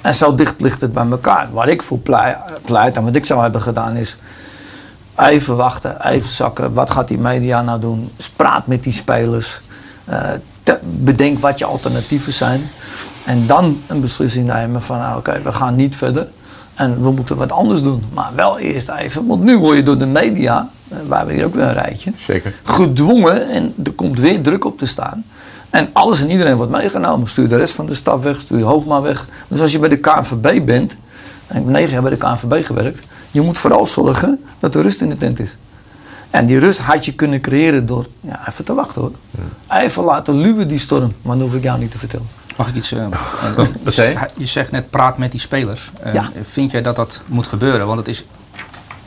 En zo dicht ligt het bij elkaar. Waar ik voor plei- pleit en wat ik zou hebben gedaan is, even wachten, even zakken. Wat gaat die media nou doen? Praat met die spelers. Eh, te- bedenk wat je alternatieven zijn. En dan een beslissing nemen van nou, oké, we gaan niet verder. En we moeten wat anders doen. Maar wel eerst even, want nu word je door de media, eh, we hebben hier ook weer een rijtje, Zeker. gedwongen en er komt weer druk op te staan. En alles en iedereen wordt meegenomen. Stuur de rest van de staf weg, stuur je Hoogma weg. Dus als je bij de KNVB bent, en ik heb negen jaar bij de KNVB gewerkt, je moet vooral zorgen dat er rust in de tent is. En die rust had je kunnen creëren door ja, even te wachten hoor. Even laten luwen die storm, maar dat hoef ik jou niet te vertellen. Mag ik iets... zei je? je zegt net praat met die spelers. Eh, Ja. Vind jij dat dat moet gebeuren? Want het is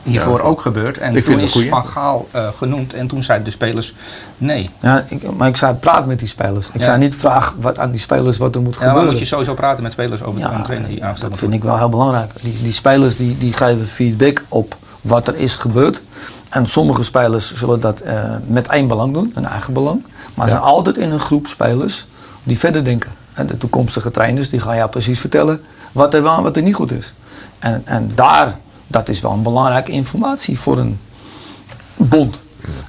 hiervoor Ja. ook gebeurd. En Ik toen is goeie. Van Gaal eh, genoemd en toen zeiden de spelers nee. Ja, ik, maar ik zei praat met die spelers. Ik Ja. zei niet vraag wat, aan die spelers wat er moet Ja, maar gebeuren. moet je sowieso praten met spelers over Ja, de trainer die aangesteld dat vind ik wel heel belangrijk. Die, die spelers die, die geven feedback op wat er is gebeurd. En sommige spelers zullen dat eh, met één belang doen, een eigen belang. Maar er zijn altijd in een groep spelers die verder denken. En de toekomstige trainers die gaan jou precies vertellen wat er wel en wat er niet goed is. En, en daar, dat is wel een belangrijke informatie voor een bond.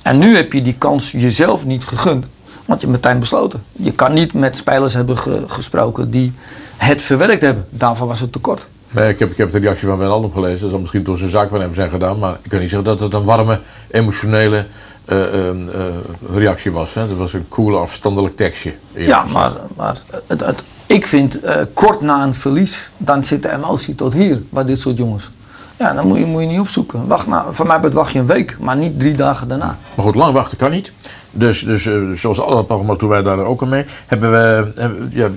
En nu heb je die kans jezelf niet gegund. Want je hebt meteen besloten. Je kan niet met spelers hebben ge- gesproken die het verwerkt hebben. Daarvoor was het tekort. Nee, ik, heb, ik heb de reactie van Wijnaldum gelezen. Dat zal misschien door zijn zaak van hem zijn gedaan. Maar ik kan niet zeggen dat het een warme, emotionele eh, eh, eh, reactie was. Hè. Dat was een cool, afstandelijk tekstje. Ja, maar, maar het, het, ik vind kort na een verlies, dan zit de emotie tot hier bij dit soort jongens. Ja, dan moet je, moet je niet opzoeken. Wacht nou, van mij wacht je een week, maar niet drie dagen daarna. Maar goed, lang wachten kan niet. Dus, dus eh, zoals alle programma's doen wij daar ook aan mee. Hebben we, hebben- ja,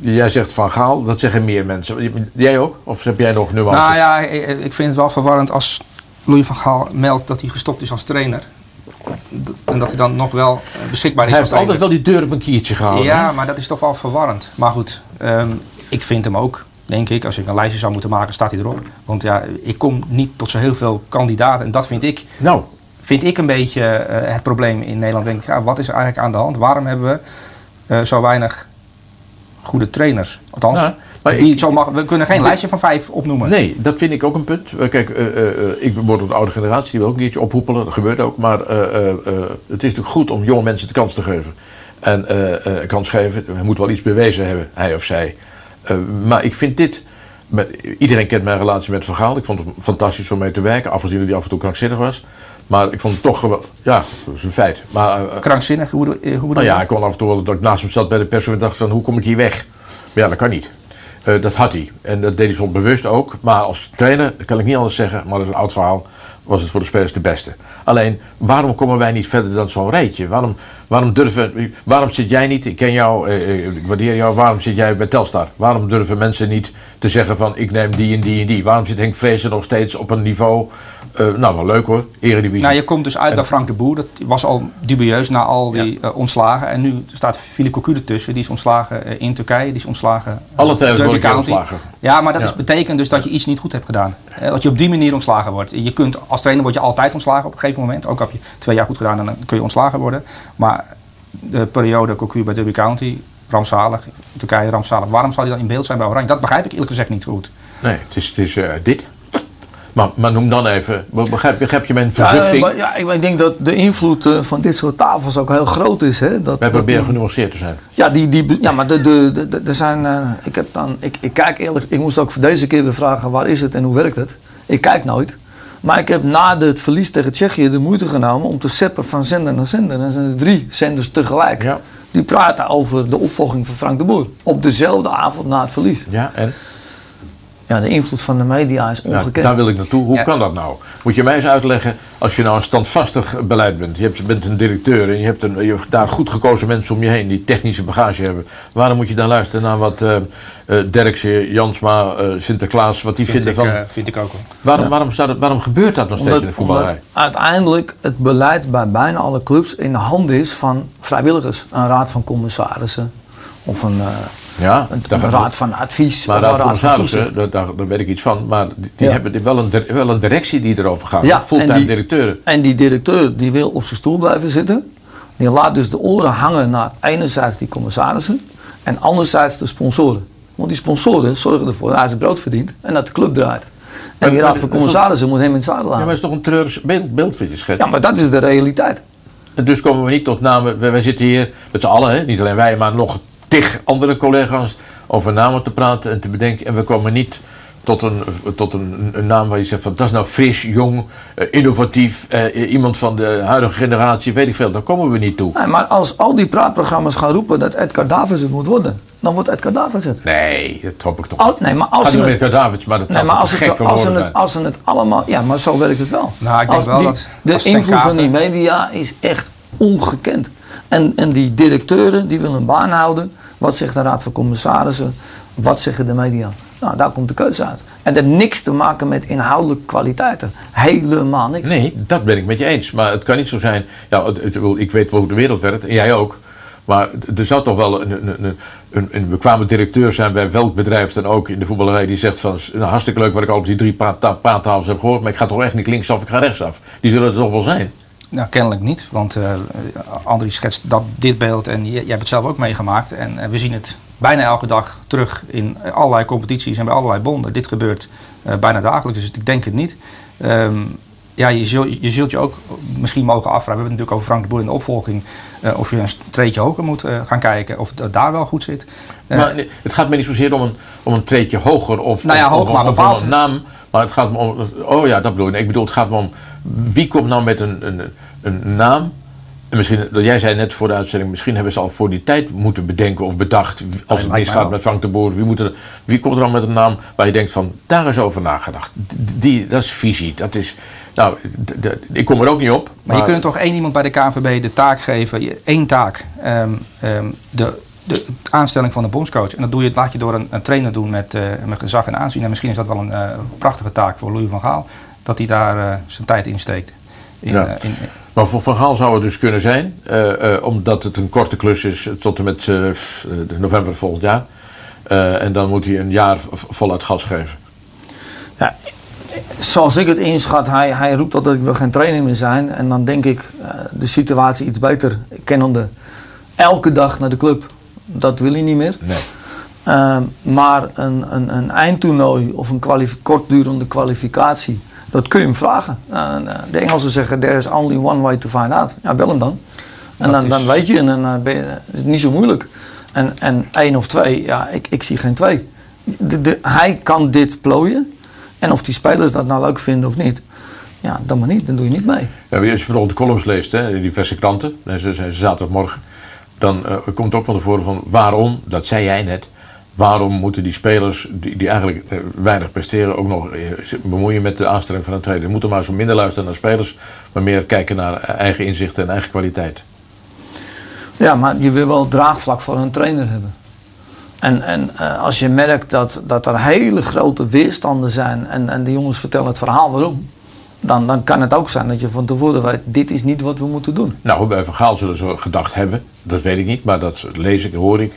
jij zegt Van Gaal, dat zeggen meer mensen. Jij ook? Of heb jij nog nuances? Nou ja, ik vind het wel verwarrend als Louis van Gaal meldt dat hij gestopt is als trainer. en dat hij dan nog wel eh, beschikbaar is. Hij als heeft altijd wel die deur op een kiertje gehouden. Ja, hè? maar dat is toch wel verwarrend. Maar goed, ehm, ik vind hem ook, denk ik, als ik een lijstje zou moeten maken, staat hij erop. Want ja, ik kom niet tot zo heel veel kandidaten. En dat vind ik, Nou, vind ik een beetje eh, het probleem in Nederland. Denk ik, ja, wat is er eigenlijk aan de hand? Waarom hebben we eh, zo weinig goede trainers? Althans, Ja, maar die ik- zo mag, we kunnen geen dit- lijstje van vijf opnoemen. Nee, dat vind ik ook een punt. Eh, Kijk, ik word tot de oude generatie, die wil ook een keertje ophoepelen. Dat gebeurt ook. Maar het is natuurlijk goed om jonge mensen de kans te geven. En kans geven, hij moet wel iets bewezen hebben, hij of zij. Eh, maar ik vind dit... Met, iedereen kent mijn relatie met Van Gaal. Ik vond het fantastisch om mee te werken. Afgezien dat hij af en toe krankzinnig was. Maar ik vond het toch... Ja, dat is een feit. Maar, eh, Krankzinnig, hoe, bedoel- eh, hoe bedoel nou ja, dat? ik kon af en toe wel dat ik naast hem zat bij de pers en dacht van hoe kom ik hier weg? Maar ja, dat kan niet. Eh, dat had hij. En dat deed hij soms bewust ook. Maar als trainer, dat kan ik niet anders zeggen, maar dat is een oud verhaal, was het voor de spelers de beste. Alleen, waarom komen wij niet verder dan zo'n rijtje? Waarom, waarom durven, waarom zit jij niet, ik ken jou, eh, eh, ik waardeer jou, waarom zit jij bij Telstar? Waarom durven mensen niet te zeggen van ik neem die en die en die? Waarom zit Henk Vrezen nog steeds op een niveau, eh, nou wel leuk hoor, eredivisie. Nou, je komt dus uit bij Frank de Boer. Dat was al dubieus na al die eh, ontslagen. En nu staat Philippe Cocu ertussen. Die is ontslagen eh, in Turkije. Die is ontslagen... Alle Derby worden ontslagen. Ja, maar dat Ja. is, betekent dus dat je iets niet goed hebt gedaan. Dat je op die manier ontslagen wordt. Je kunt, als trainer word je altijd ontslagen op een gegeven moment. Ook heb je twee jaar goed gedaan, dan kun je ontslagen worden. Maar de periode Cocu bij Derby County, rampzalig. Turkije, rampzalig. Waarom zou hij dan in beeld zijn bij Oranje? Dat begrijp ik eerlijk gezegd niet goed. Nee, het is, het is dit. Maar, maar noem dan even, begrijp, begrijp je mijn Ja, verzuchting? maar, ja, ik, ik denk dat de invloed eh, van dit soort tafels ook heel groot is. Hè? Dat, Wij proberen genuanceerd te zijn. Ja, die, die, ja maar de, de, de, de- er zijn. eh, ik, heb dan, ik, ik kijk eerlijk. Ik moest ook voor deze keer weer vragen: waar is het en hoe werkt het? Ik kijk nooit. Maar ik heb na het verlies tegen Tsjechië de moeite genomen om te seppen van zender naar zender. En dan zijn er drie zenders tegelijk. Ja. Die praten over de opvolging van Frank de Boer. Op dezelfde avond na het verlies. Ja, en? Ja, de invloed van de media is Nou, ongekend. daar wil ik naartoe. Hoe Ja. kan dat nou? Moet je mij eens uitleggen, als je nou een standvastig beleid bent, je hebt, bent een directeur en je hebt, een, je hebt daar goed gekozen mensen om je heen die technische bagage hebben. Waarom moet je dan luisteren naar wat eh eh, Derksen, Jansma, eh, Sinterklaas, wat die Vind vinden ik, van... vind ik ook wel. waarom, waarom, dat, waarom gebeurt dat nog steeds in de voetballerij? omdat uiteindelijk het beleid bij bijna alle clubs in de handen is van vrijwilligers. Een raad van commissarissen of een, eh, Ja, een, een raad van advies. Maar raad van commissarissen, daar, daar, daar weet ik iets van, maar die, die Ja. hebben wel een, wel een directie die erover gaat. Ja, fulltime en die- directeuren. En die directeur die wil op zijn stoel blijven zitten. Die laat dus de oren hangen naar enerzijds die commissarissen en anderzijds de sponsoren. Want die sponsoren zorgen ervoor dat hij zijn brood verdient en dat de club draait. En Maar- die raad van commissarissen moet hem in het zadel Ja, maar het is toch een treurig beeld, beeld vind je schets? Ja, maar dat is de realiteit. En dus komen we niet tot namen. Wij, wij zitten hier met z'n allen, hè? niet alleen wij, maar nog tig andere collega's over namen te praten en te bedenken. En we komen niet tot een, tot een, een naam waar je zegt van dat is nou fris, jong, eh, innovatief, eh, iemand van de huidige generatie, weet ik veel. Daar komen we niet toe. Nee, maar als al die praatprogramma's gaan roepen dat Edgar Davids het moet worden, dan wordt Edgar Davids het. Nee, dat hoop ik toch. Al- nee, maar als ze niet het- Davids, maar dat Nee, maar als, te het, gek als, ze het, als ze het allemaal... Ja, maar zo werkt het wel. Nou, ik denk Als wel die- dat- De invloed van die media is echt ongekend. En, en die directeuren, die willen een baan houden. Wat zegt de raad van commissarissen? Wat zeggen de media? Nou, daar komt de keuze uit. En dat heeft niks te maken met inhoudelijke kwaliteiten. Helemaal niks. Nee, dat ben ik met je eens. Maar het kan niet zo zijn. Ja, het- ik weet wel hoe de wereld werkt en jij ook. Maar er zou toch wel een, een, een, een, bekwame directeur zijn bij welk bedrijf dan ook in de voetballerij. die zegt van. Nou, hartstikke leuk wat ik al op die drie praattafels heb gehoord. maar ik ga toch echt niet linksaf, ik ga rechtsaf. Die zullen er toch wel zijn. Nou, kennelijk niet, want eh Andries schetst dat, dit beeld en jij, hebt het zelf ook meegemaakt. En eh, we zien het bijna elke dag terug in allerlei competities en bij allerlei bonden. Dit gebeurt eh, bijna dagelijks, dus ik denk het niet. Ehm, ja, je, zul, je zult je ook misschien mogen afvragen, we hebben het natuurlijk over Frank de Boer in de opvolging, of je een treetje hoger moet gaan kijken, of het daar wel goed zit. Maar het gaat me niet zozeer om een, om een treetje hoger of, Nou ja, of, of- maar of bepaald- om een naam. Maar het gaat me om. Oh ja, dat bedoel ik. Ik bedoel, het gaat me om. Wie komt nou met een, een, een naam? En misschien, dat jij zei net voor de uitzending, misschien hebben ze al voor die tijd moeten bedenken of bedacht. Als het misgaat met Frank de Boer, wie, moet er, wie komt er dan met een naam waar je denkt van, daar is over nagedacht. Die, dat is visie. Dat is, nou, ik kom er ook niet op. Maar je kunt toch één iemand bij de KNVB de taak geven, één taak, ehm, ehm, de, de aanstelling van de bondscoach. En dat doe je, laat je door een, een trainer doen met, met gezag en aanzien. En misschien is dat wel een eh, prachtige taak voor Louis van Gaal, dat hij daar eh, zijn tijd in steekt. In, Ja. eh, in, Maar voor Van Gaal zou het dus kunnen zijn, eh, eh, omdat het een korte klus is tot en met eh, f- eh, november volgend jaar. Eh, en dan moet hij een jaar voluit gas geven. Ja, zoals ik het inschat, hij, hij roept altijd ik wil geen trainer meer zijn. En dan denk ik eh, de situatie iets beter kennende. Elke dag naar de club, dat wil hij niet meer. Nee. Ehm, maar een, een, een eindtoernooi of een kwalif- kortdurende kwalificatie, dat kun je hem vragen. En, eh, de Engelsen zeggen, there is only one way to find out. Ja, bel hem dan. En dan, dan weet je, en dan eh, ben je, is het niet zo moeilijk. En, en één of twee, ja, ik, ik zie geen twee. De, de, hij kan dit plooien. En of die spelers dat nou leuk vinden of niet, ja, dan maar niet. Dan doe je niet mee. Ja, als je bijvoorbeeld de columns leest hè, in diverse kranten, ze zaterdagmorgen, dan eh, komt ook van tevoren van waarom, dat zei jij net, waarom moeten die spelers die, die eigenlijk eh, weinig presteren ook nog eh, bemoeien met de aanstelling van een trainer. Ze moeten maar zo minder luisteren naar spelers, maar meer kijken naar eigen inzichten en eigen kwaliteit. Ja, maar je wil wel draagvlak voor een trainer hebben. En, en eh, als je merkt dat, dat er hele grote weerstanden zijn en, en de jongens vertellen het verhaal waarom, dan, dan kan het ook zijn dat je van tevoren weet, dit is niet wat we moeten doen. Nou, bij Van Gaal zullen ze gedacht hebben, dat weet ik niet, maar dat lees ik, hoor ik.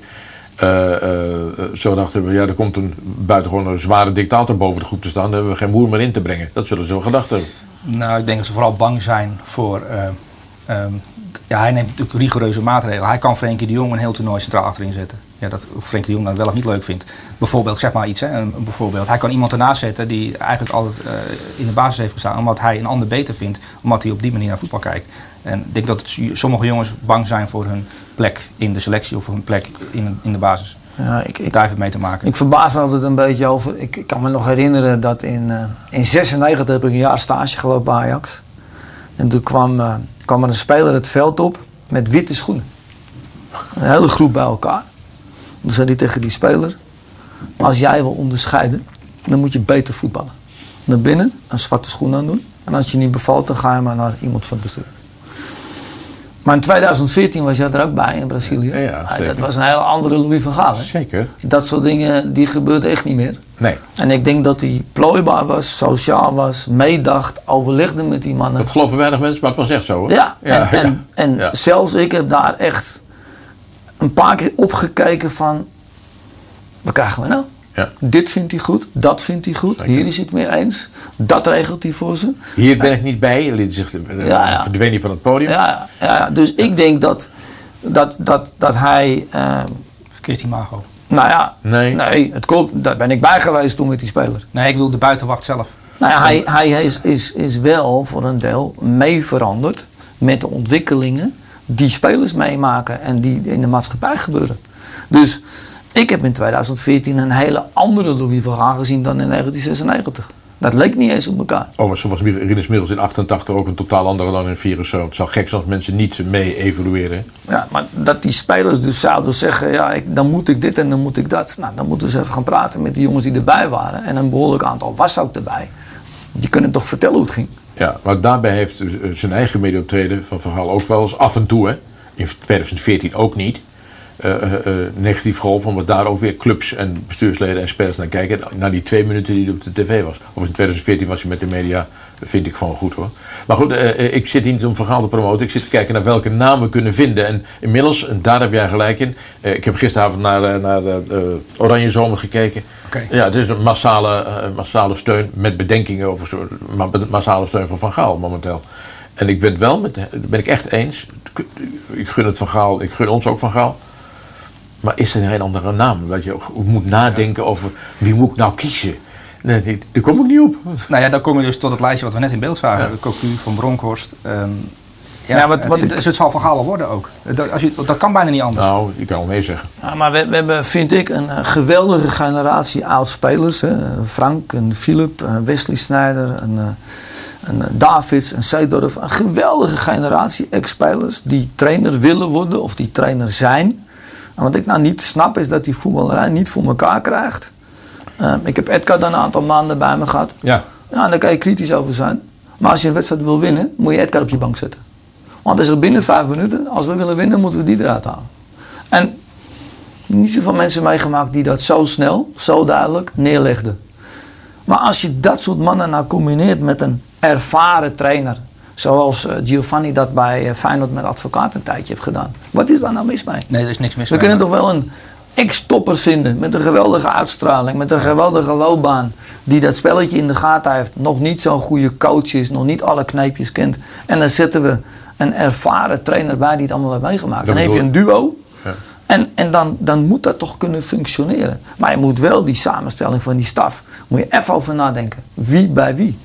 Eh, eh, zo dachten we, ja, er komt een buitengewoon een zware dictator boven de groep te staan, daar hebben we geen moer meer in te brengen. Dat zullen ze wel gedacht hebben. Nou, ik denk dat ze vooral bang zijn voor. eh, ehm, ja, hij neemt natuurlijk rigoureuze maatregelen. Hij kan Frenkie de Jong een heel toernooi centraal achterin zetten. Ja, dat Frenkie de Jong dat wel of niet leuk vindt. Bijvoorbeeld, ik zeg maar iets, hè, een, bijvoorbeeld. Hij kan iemand ernaast zetten die eigenlijk altijd eh, in de basis heeft gestaan, omdat hij een ander beter vindt, omdat hij op die manier naar voetbal kijkt. En ik denk dat sommige jongens bang zijn voor hun plek in de selectie of hun plek in, in de basis. Ja, ik, ik, Daar heeft het mee te maken. ik verbaas me altijd een beetje over. Ik, ik kan me nog herinneren dat in, eh in 96 heb ik een jaar stage gelopen bij Ajax. En toen kwam, eh, kwam er een speler het veld op met witte schoenen. Een hele groep bij elkaar. Toen zei hij tegen die speler: Als jij wil onderscheiden, dan moet je beter voetballen. Naar binnen, een zwarte schoen aan doen. En als je niet bevalt, dan ga je maar naar iemand van het bestuur. Maar in 2014 was jij er ook bij in Brazilië. Ja, ja, Ah, dat was een hele andere Louis van Gaal. hè? Zeker. Dat soort dingen, die gebeurden echt niet meer. Nee, En ik denk dat hij plooibaar was, sociaal was, meedacht, overlegde met die mannen. dat geloven weinig mensen, maar het was echt zo hoor. Ja, en, Ja, en, en Ja. zelfs ik heb daar echt een paar keer opgekeken van, wat krijgen we nou? Ja. Dit vindt hij goed, dat vindt hij goed, Zeker. hier is hij het mee eens, dat regelt hij voor ze. Hier ben ik niet bij, liet zich eh, Ja, ja. verdween hij van het podium. Ja, ja, ja, dus ik denk dat, dat, dat, dat hij, eh, Verkeerd imago. nou ja, Nee. nee, het klopt, daar ben ik bij geweest toen met die speler. Nee, ik bedoel de buitenwacht zelf. Nou ja, hij, hij is, is, is wel voor een deel mee veranderd met de ontwikkelingen die spelers meemaken en die in de maatschappij gebeuren. Dus ik heb in 2014 een hele andere Louis van Gaal gezien dan in 1996. Dat leek niet eens op elkaar. Overigens was Rinus Middels in 88 ook een totaal andere dan in 74. Het zou gek zijn als mensen niet mee evolueren. Ja, maar dat die spelers dus zouden zeggen, ja, ik, dan moet ik dit en dan moet ik dat. Nou, dan moeten ze even gaan praten met die jongens die erbij waren. En een behoorlijk aantal was ook erbij. Die kunnen toch vertellen hoe het ging. Ja, maar daarbij heeft eh, zijn eigen medeoptreden van Gaal ook wel eens af en toe, hè, in 2014 ook niet, negatief geholpen. Omdat daar ook weer clubs en bestuursleden en spelers naar kijken. Naar die twee minuten die hij op de tv was. Of in 2014 was hij met de media, vind ik gewoon goed hoor. Maar goed, eh, eh, ik zit hier niet om Van Gaal te promoten. Ik zit te kijken naar welke namen we kunnen vinden. En inmiddels, en daar heb jij gelijk in. eh, ik heb gisteravond naar, eh, naar eh, eh, Oranje Zomer gekeken. Ja, het is een massale, eh, massale steun met bedenkingen over zo'n ma- massale steun van Van Gaal momenteel. En ik ben het wel met, ben ik echt eens. Ik gun het Van Gaal, ik gun ons ook Van Gaal. Maar is er geen andere naam? Dat je ook moet nadenken over wie moet ik nou kiezen? Nee, daar kom ik niet op. Nou ja, dan kom je dus tot het lijstje wat we net in beeld zagen. Cocu, Van Bronckhorst. ehm, ja, Ja, wat- wat het, ik- het zal Van worden ook. Dat, als je, dat kan bijna niet anders. Nou, ik kan wel nee zeggen. Ja, maar we, we hebben, vind ik, een, eh, geweldige generatie oud-spelers. hè. Frank, en Philip, en Wesley Sneijder, en, eh, en eh, Davids, en Seedorf. Een geweldige generatie ex-spelers die trainer willen worden of die trainer zijn. En wat ik nou niet snap is dat die voetballerij niet voor elkaar krijgt. Eh, ik heb Edgar dan een aantal maanden bij me gehad. Ja. Ja, daar kan je kritisch over zijn. Maar als je een wedstrijd wil winnen, moet je Edgar op je bank zetten. Want is er binnen vijf minuten, als we willen winnen, moeten we die eruit halen. En niet zoveel mensen meegemaakt die dat zo snel, zo duidelijk neerlegden. Maar als je dat soort mannen nou combineert met een ervaren trainer, Zoals eh, Giovanni dat bij eh, Feyenoord met advocaat een tijdje heeft gedaan. Wat is daar nou mis mee? Nee, er is niks mis We mee. kunnen toch wel een ex-topper vinden met een geweldige uitstraling, met een geweldige loopbaan, die dat spelletje in de gaten heeft, nog niet zo'n goede coach is, nog niet alle kneepjes kent. En dan zetten we een ervaren trainer bij die het allemaal heeft meegemaakt. Dat Dan heb je een duo. Ja. En, en dan, dan moet dat toch kunnen functioneren. Maar je moet wel die samenstelling van die staf, moet je even over nadenken. Wie bij wie?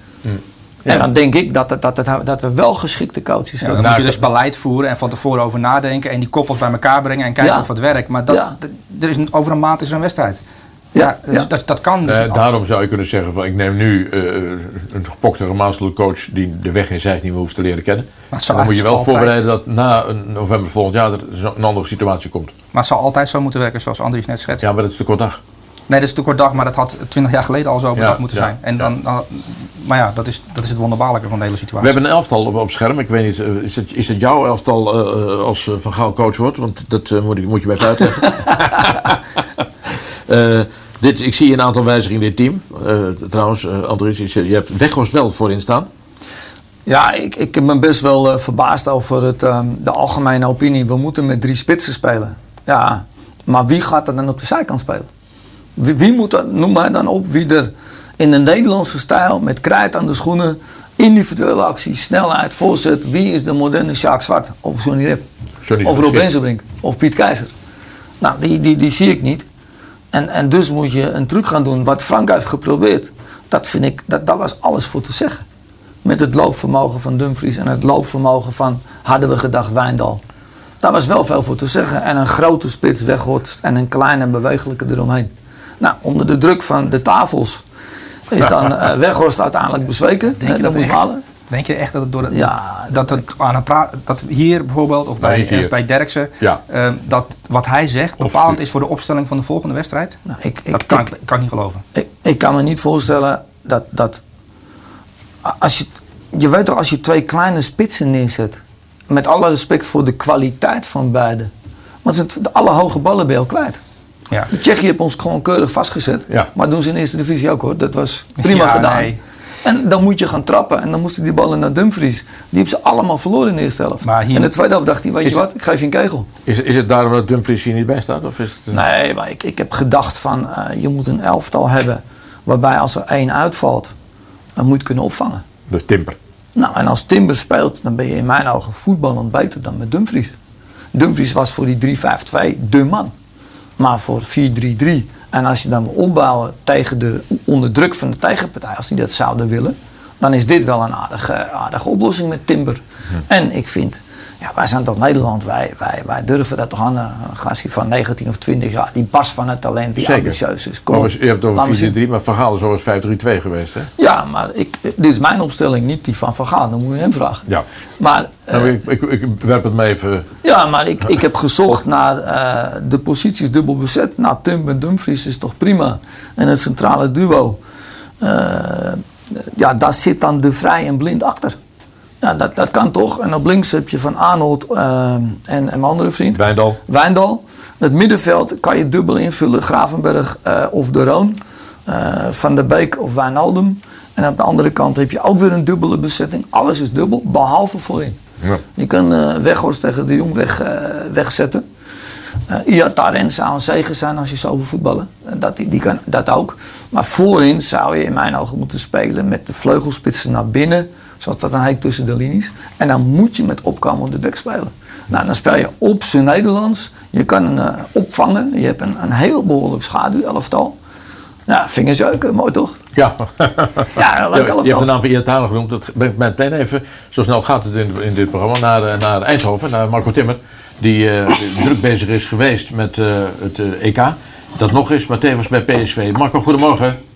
En dan denk ik dat, dat, het, dat we wel geschikte coaches Ja, hebben. dan moet je dus beleid voeren en van tevoren over nadenken en die koppels bij elkaar brengen en kijken Ja. of het werkt. Maar dat, Ja. d- er is een, over een maand is er een wedstrijd. Ja, dus ja. Dat, dat kan. Dus Eh, daarom zou je kunnen zeggen van ik neem nu eh, een gepokte gemazelde coach die de weg in Zeist niet meer hoeft te leren kennen. zou dan moet je wel altijd- voorbereiden dat na november volgend jaar er een andere situatie komt. Maar het zal altijd zo moeten werken zoals Andries net schetst. Ja, maar dat is te kort dag. Nee, dat is te kort dag, maar dat had 20 jaar geleden al zo bedacht Ja, moeten ja, zijn. En dan, dan- maar ja, dat is, dat is het wonderbaarlijke van de hele We situatie. hebben een elftal op, op scherm. Ik weet niet, eh, is het, is het jouw elftal eh, eh, als Van Gaal coach wordt? Want dat moet, ik, moet je mij even uitleggen. Eh, dit, ik zie een aantal wijzigingen in dit team. Eh, trouwens, eh Andries, je je hebt Weghorst wel voorin staan. Ja, ik, ik ben best wel verbaasd over het, ehm, de algemene opinie. We moeten met drie spitsen spelen. Ja, maar wie gaat er dan op de zijkant spelen? Wie, wie moet dat, noem mij dan op wie er in de Nederlandse stijl met krijt aan de schoenen, individuele actie, snelheid, voorzet. Wie is de moderne Sjaak Zwart? Of Johnny Rep? Of Rob. Rensenbrink? Of Piet Keizer? Nou, die, die, die zie ik niet. En, en dus moet je een truc gaan doen wat Frank heeft geprobeerd. Dat vind ik, dat, daar was alles voor te zeggen. Met het loopvermogen van Dumfries en het loopvermogen van, hadden we gedacht, Wijndal. Daar was wel veel voor te zeggen. En een grote spits weghorst en een kleine bewegelijke eromheen. Nou, onder de druk van de tafels is dan eh, Weghorst uiteindelijk bezweken. Denk je dat moest echt? halen. Denk je echt dat het door het, Ja, dat, het aan een praat, dat hier bijvoorbeeld of bij, Nee, bij Derksen, Ja. eh, dat wat hij zegt bepalend is voor de opstelling van de volgende wedstrijd? Nou, ik, ik, dat kan ik- ik, kan ik niet geloven. Ik, ik kan me niet voorstellen dat. dat als je, je weet toch, als je twee kleine spitsen neerzet. Met alle respect voor de kwaliteit van beide. Want ze zijn alle hoge ballen bij jou kwijt. Ja. De Tsjechië heeft ons gewoon keurig vastgezet. Ja. Maar doen ze in de eerste divisie ook hoor. Dat was prima Ja, gedaan. nee. En dan moet je gaan trappen. En dan moesten die ballen naar Dumfries. Die hebben ze allemaal verloren in de eerste helft. Maar hier- En de tweede helft dacht hij, weet je wat, ik geef je een kegel. Is, is het daarom dat Dumfries hier niet bij staat? Of is het een- Nee, maar ik, ik heb gedacht van eh, je moet een elftal hebben waarbij als er één uitvalt, dan moet je kunnen opvangen. Dus Timper. Nou, en als Timber speelt, dan ben je in mijn ogen voetballend beter dan met Dumfries. Dumfries was voor die 3-5-2 de man. Maar voor 4-3-3, en als je dan wil opbouwen tegen de, onder druk van de tegenpartij, als die dat zouden willen, dan is dit wel een aardige, aardige oplossing met Timber. En ik vind, ja, wij zijn toch Nederland, wij, wij, wij durven dat toch aan een gastje van 19 of 20 jaar, die barst van het talent, die Zeker. ambitieus is. Kom je hebt het over zien. 4-3, maar Van Gaal is over 5-3-2 geweest. Hè? Ja, maar ik, dit is mijn opstelling, niet die van Van Gaal. Dan moet je hem vragen. Ja. Maar, eh, Nou, ik, ik, ik werp het maar even. ja, maar ik, ik heb gezocht naar eh, de posities dubbel bezet. Nou, Tim en Dumfries is toch prima. En het centrale duo. eh, ja, daar zit dan de Vrij en Blind achter. Ja, dat, dat kan toch. En op links heb je Van Arnold eh, en, en mijn andere vriend. Wijndal. Wijndal. Het middenveld kan je dubbel invullen. Gravenberg eh, of De Roon. eh, Van der Beek of Wijnaldum. En op de andere kant heb je ook weer een dubbele bezetting. Alles is dubbel, behalve voorin. Ja. Je kan eh Weghorst tegen de Jong weg, wegzetten. Eh Iataren zou een zegen zijn als je zo wil voetballen. Dat, die, die kan dat ook. Maar voorin zou je in mijn ogen moeten spelen met de vleugelspitsen naar binnen. Zoals dat dan heet tussen de linies. En dan moet je met opkomen op de bek spelen. Nou, dan speel je op zijn Nederlands. Je kan een eh, opvangen. Je hebt een, een heel behoorlijk schaduwelftal. Ja, vingersjeuken, mooi toch? Ja. Ja, leuk je hebt elftal. de naam van Iataren genoemd. Dat brengt mij meteen even, zo snel gaat het in, in dit programma, naar, eh, naar Eindhoven, naar Marco Timmer. Die eh, druk bezig is geweest met het EK. Dat nog is, maar tevens bij PSV. Marco, goedemorgen.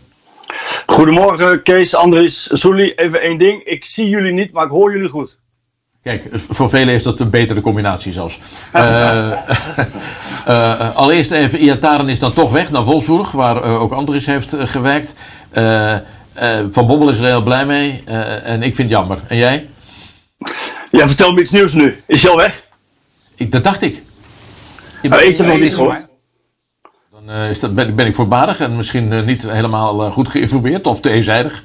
Goedemorgen, Kees, Andries, Soelie. Even één ding. Ik zie jullie niet, maar ik hoor jullie goed. Kijk, voor velen is dat een betere combinatie zelfs. Eh, eh, allereerst even, Iataren is dan toch weg naar Wolfsburg, waar eh, ook Andries heeft gewerkt. Van Bommel is er heel blij mee en ik vind het jammer. En jij? Ja, vertel me iets nieuws nu. Is hij al weg? Ik, dat dacht ik. Je Nou, bent- ik heb nog niet gehoord. Eh, is dat, ben, ik- voorbarig en misschien eh, niet helemaal eh, goed geïnformeerd of te eenzijdig.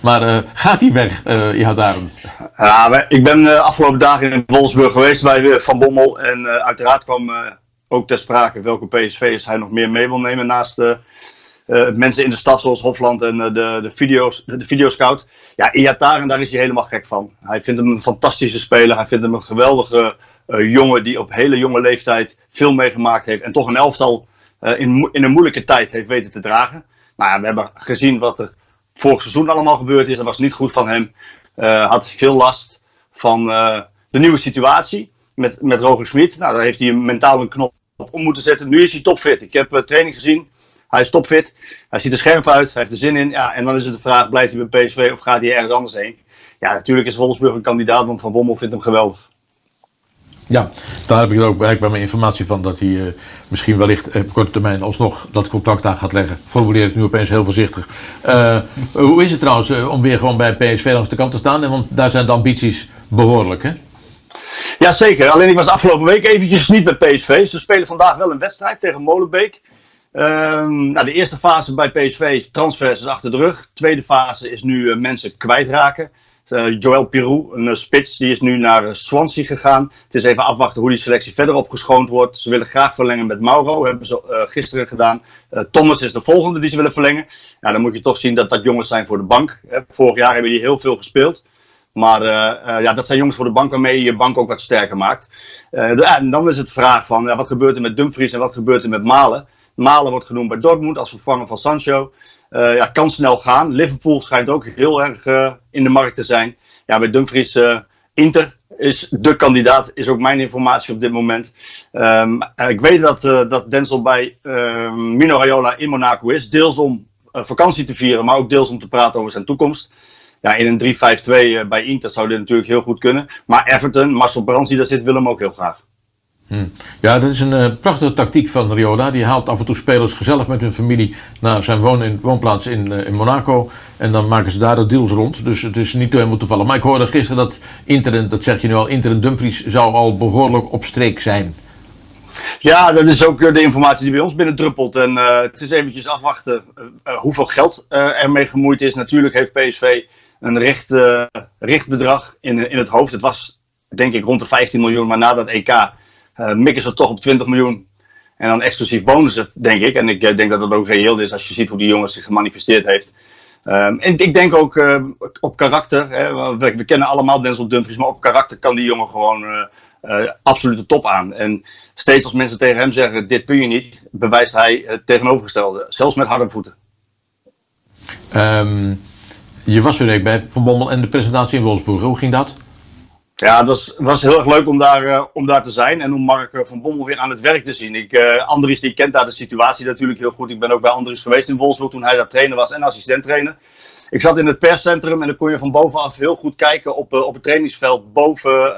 Maar gaat hij weg, uh, Ihadaren? Ja, ik ben de afgelopen dagen in Wolfsburg geweest bij Van Bommel. En uiteraard kwam ook ter sprake welke PSV's hij nog meer mee wil nemen naast mensen in de stad zoals Hofland en de, de, video's, de videoscout. Ja, Iataren, daar is hij helemaal gek van. Hij vindt hem een fantastische speler. Hij vindt hem een geweldige jongen die op hele jonge leeftijd veel meegemaakt heeft. En toch een elftal in, in een moeilijke tijd heeft weten te dragen. Nou ja, we hebben gezien wat er vorig seizoen allemaal gebeurd is. Dat was niet goed van hem. Uh, had veel last van uh, de nieuwe situatie met, met Roger Smit. Nou, daar heeft hij mentaal een knop om moeten zetten. Nu is hij topfit. Ik heb training gezien. Hij is topfit. Hij ziet er scherp uit. Hij heeft er zin in. Ja, en dan is het de vraag: blijft hij bij PSV of gaat hij ergens anders heen? Ja, natuurlijk is Wolfsburg een kandidaat, want Van Bommel vindt hem geweldig. Ja, daar heb ik ook blijkbaar mijn informatie van dat hij uh, misschien wellicht op korte termijn alsnog dat contact aan gaat leggen. Formuleer het nu opeens heel voorzichtig. Uh, hoe is het trouwens om weer gewoon bij PSV langs de kant te staan? Want daar zijn de ambities behoorlijk, hè? Ja, zeker. Alleen ik was afgelopen week eventjes niet bij PSV. Ze spelen vandaag wel een wedstrijd tegen Molenbeek. Ehm, nou, de eerste fase bij PSV, transfers, achter de rug. De tweede fase is nu mensen kwijtraken. Uh, Joël Pirou, een uh, spits, die is nu naar uh, Swansea gegaan. Het is even afwachten hoe die selectie verder opgeschoond wordt. Ze willen graag verlengen met Mauro, hebben ze gisteren gedaan. Thomas is de volgende die ze willen verlengen. Ja, dan moet je toch zien dat dat jongens zijn voor de bank. Vorig jaar hebben die heel veel gespeeld. Maar ja, dat zijn jongens voor de bank waarmee je je bank ook wat sterker maakt. en dan is het vraag van, wat gebeurt er met Dumfries en wat gebeurt er met Malen? Malen wordt genoemd bij Dortmund als vervanger van Sancho. Uh, ja, kan snel gaan. Liverpool schijnt ook heel erg uh, in de markt te zijn. Ja, bij Dumfries, uh, Inter is de kandidaat, is ook mijn informatie op dit moment. Um, ik weet dat, dat Denzel bij ehm, Mino Raiola in Monaco is. Deels om vakantie te vieren, maar ook deels om te praten over zijn toekomst. Ja, in een 3-5-2 bij Inter zou dit natuurlijk heel goed kunnen. Maar Everton, Marcel Brands daar zit, wil hem ook heel graag. Hmm. Ja, dat is een uh, prachtige tactiek van Riola. Die haalt af en toe spelers gezellig met hun familie naar zijn woon woonplaats in, uh, in Monaco. En dan maken ze daar de deals rond. Dus het is niet helemaal toevallig. Maar ik hoorde gisteren dat Inter, dat zeg je nu al, Inter en Dumfries zou al behoorlijk op streek zijn. Ja, dat is ook de informatie die bij ons binnendruppelt. En het is eventjes afwachten hoeveel geld ermee gemoeid is. Natuurlijk heeft PSV een richt, richtbedrag in, in het hoofd. Het was denk ik rond de 15 miljoen, maar na dat EK mikken ze toch op 20 miljoen. En dan exclusief bonussen, denk ik. En ik uh, denk dat dat ook reëel is als je ziet hoe die jongen zich gemanifesteerd heeft. Um, en ik denk ook uh, op karakter. Hè, we, kennen allemaal Denzel Dumfries, maar op karakter kan die jongen gewoon absoluut de top aan. En steeds als mensen tegen hem zeggen: Dit kun je niet, bewijst hij het tegenovergestelde. Zelfs met harde voeten. Um, je was weer bij Van Bommel en de presentatie in Wolfsburg. Hoe ging dat? Ja, het was, was heel erg leuk om daar, uh, om daar te zijn en om Mark eh, van Bommel weer aan het werk te zien. Ik, uh, Andries die kent daar de situatie natuurlijk heel goed. Ik ben ook bij Andries geweest in Wolfsburg toen hij daar trainer was en assistent trainer. Ik zat in het perscentrum en dan kon je van bovenaf heel goed kijken op, op het trainingsveld boven,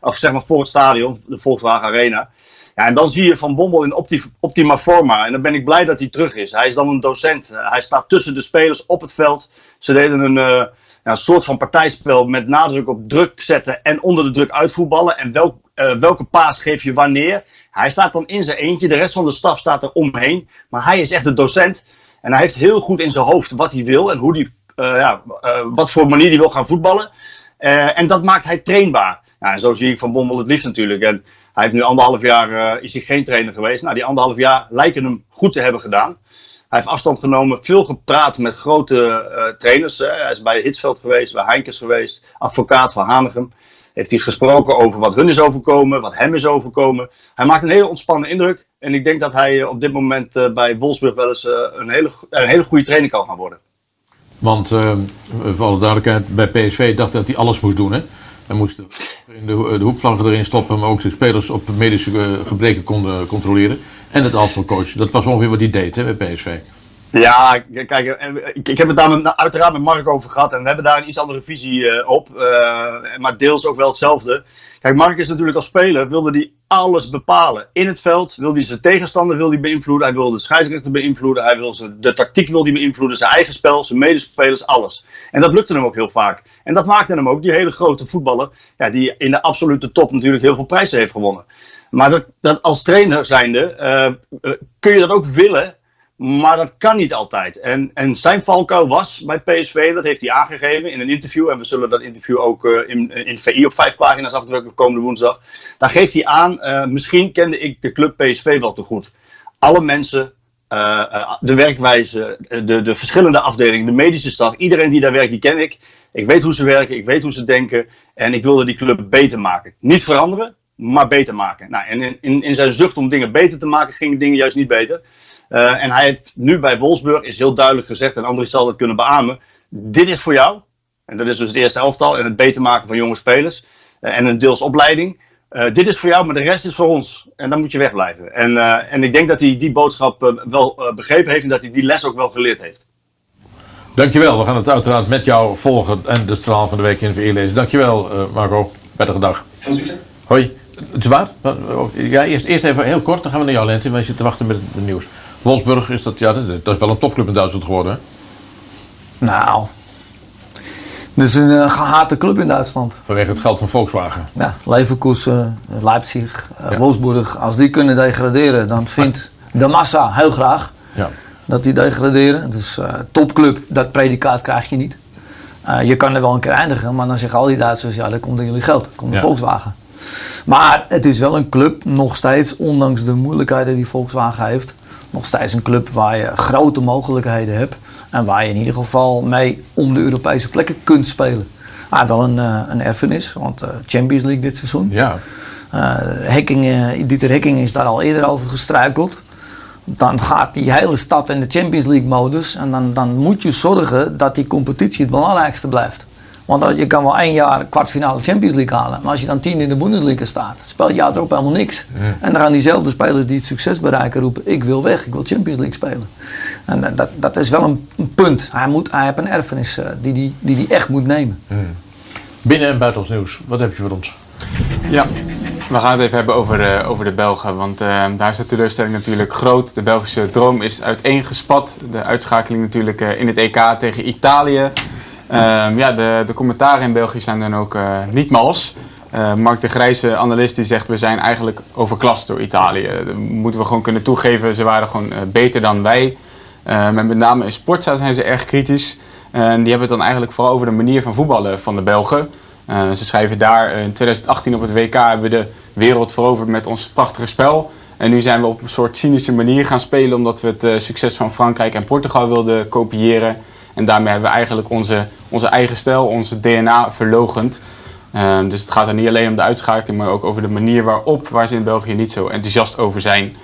of zeg maar voor het stadion, de Volkswagen Arena. Ja, en dan zie je Van Bommel in opti optima forma. En dan ben ik blij dat hij terug is. Hij is dan een docent. hij staat tussen de spelers op het veld. Ze deden een een soort van partijspel met nadruk op druk zetten en onder de druk uitvoetballen. En welk, uh, welke paas geef je wanneer. Hij staat dan in zijn eentje, de rest van de staf staat er omheen. Maar hij is echt de docent. En hij heeft heel goed in zijn hoofd wat hij wil en hoe die, uh, ja, uh, wat voor manier hij wil gaan voetballen. en dat maakt hij trainbaar. Ja, en zo zie ik Van Bommel het liefst natuurlijk. En hij heeft nu anderhalf jaar is hij geen trainer geweest. Nou, die anderhalf jaar lijken hem goed te hebben gedaan. Hij heeft afstand genomen, veel gepraat met grote uh, trainers. Hè. Hij is bij Hitsveld geweest, bij Heinkes geweest, advocaat van Hanegem. Heeft hij gesproken over wat hun is overkomen, wat hem is overkomen. Hij maakt een hele ontspannen indruk. En ik denk dat hij uh, op dit moment uh, bij Wolfsburg wel eens een, hele, een hele goede trainer kan gaan worden. Want, voor alle duidelijkheid, bij PSV dacht dat hij alles moest doen. Hè? Hij moest de, de, de erin stoppen, maar ook de spelers op medische gebreken konden controleren. En het aftalcoach. Dat was ongeveer wat hij deed hè, bij PSV. Ja, kijk, ik, ik heb het daar met, uiteraard met Mark over gehad. En we hebben daar een iets andere visie uh, op. Uh, maar deels ook wel hetzelfde. Kijk, Mark is natuurlijk als speler, wilde hij alles bepalen. In het veld wilde hij zijn tegenstander wil hij beïnvloeden. Hij wilde de scheidsrechter beïnvloeden. Hij wilde de tactiek wil hij beïnvloeden. Zijn eigen spel, zijn medespelers, alles. En dat lukte hem ook heel vaak. En dat maakte hem ook die hele grote voetballer. Ja, die in de absolute top natuurlijk heel veel prijzen heeft gewonnen. Maar dat, dat als trainer zijnde uh, kun je dat ook willen Maar dat kan niet altijd. En, en zijn valkuil was bij PSV, dat heeft hij aangegeven in een interview. En we zullen dat interview ook uh, in, in VI op vijf pagina's afdrukken komende woensdag. Daar geeft hij aan, uh, misschien kende ik de club PSV wel te goed. Alle mensen, uh, de werkwijze, de, de verschillende afdelingen, de medische staf, iedereen die daar werkt, die ken ik. Ik weet hoe ze werken, ik weet hoe ze denken. En ik wilde die club beter maken. Niet veranderen, maar beter maken. Nou, en in, in, in zijn zucht om dingen beter te maken, gingen dingen juist niet beter. Uh, en hij heeft nu bij Wolfsburg is heel duidelijk gezegd, en Andries zal dat kunnen beamen. Dit is voor jou. En dat is dus het eerste elftal en het beter maken van jonge spelers. Uh, en een deels opleiding. Uh, dit is voor jou, maar de rest is voor ons. En dan moet je wegblijven. En, en ik denk dat hij die boodschap wel begrepen heeft en dat hij die les ook wel geleerd heeft. Dankjewel. We gaan het uiteraard met jou volgen en de straal van de week in de lezen. Dankjewel Marco. Prettige dag. Veel succes. Hoi. Het is waar. Ja, eerst, eerst even heel kort, dan gaan we naar jou, Lente. Wij zitten te wachten met het nieuws. Wolfsburg, is dat, ja, dat, is wel een topclub in Duitsland geworden, hè? Nou, het is een uh, gehate club in Duitsland. Vanwege het geld van Volkswagen. Ja, Leverkusen, Leipzig, uh, Wolfsburg. Als die kunnen degraderen, dan vindt de massa heel graag ja. dat die degraderen. Dus uh, topclub, dat predicaat krijg je niet. je kan er wel een keer eindigen, maar dan zeggen al die Duitsers, ja, dat komt door jullie geld, dat komt door ja. Volkswagen. Maar het is wel een club, nog steeds, ondanks de moeilijkheden die Volkswagen heeft, nog steeds een club waar je grote mogelijkheden hebt. En waar je in ieder geval mee om de Europese plekken kunt spelen. Heeft wel een, uh, een erfenis, want uh, Champions League dit seizoen. Ja. Uh, Hekking, Dieter Hekking is daar al eerder over gestruikeld. Dan gaat die hele stad in de Champions League modus. En dan, dan moet je zorgen dat die competitie het belangrijkste blijft. Want je kan wel één jaar kwartfinale Champions League halen. Maar als je dan tien in de Bundesliga staat, speelt je jaar erop helemaal niks. En dan gaan diezelfde spelers die het succes bereiken roepen: Ik wil weg, ik wil Champions League spelen. En dat, dat is wel een, punt. Hij, moet, hij heeft een erfenis uh, die hij die, die, die echt moet nemen. Binnen- en buitenlands nieuws, wat heb je voor ons? Ja, we gaan het even hebben over, uh, over de Belgen. Want uh, daar is de teleurstelling natuurlijk groot. De Belgische droom is uiteengespat. De uitschakeling natuurlijk in het EK tegen Italië. Uh, ja, de, de commentaren in België zijn dan ook uh, niet mals. Uh, Mark de Grijze, analist, die zegt we zijn eigenlijk overklast door Italië. Dat moeten we gewoon kunnen toegeven. Ze waren gewoon beter dan wij. maar met name in Sportza zijn ze erg kritisch. En die hebben het dan eigenlijk vooral over de manier van voetballen van de Belgen. ze schrijven daar in 2018 op het WK hebben we de wereld veroverd met ons prachtige spel. En nu zijn we op een soort cynische manier gaan spelen omdat we het succes van Frankrijk en Portugal wilden kopiëren. En daarmee hebben we eigenlijk onze, onze eigen stijl, onze DNA verlogend. Um, dus het gaat er niet alleen om de uitschakeling, maar ook over de manier waarop, waar ze in België niet zo enthousiast over zijn.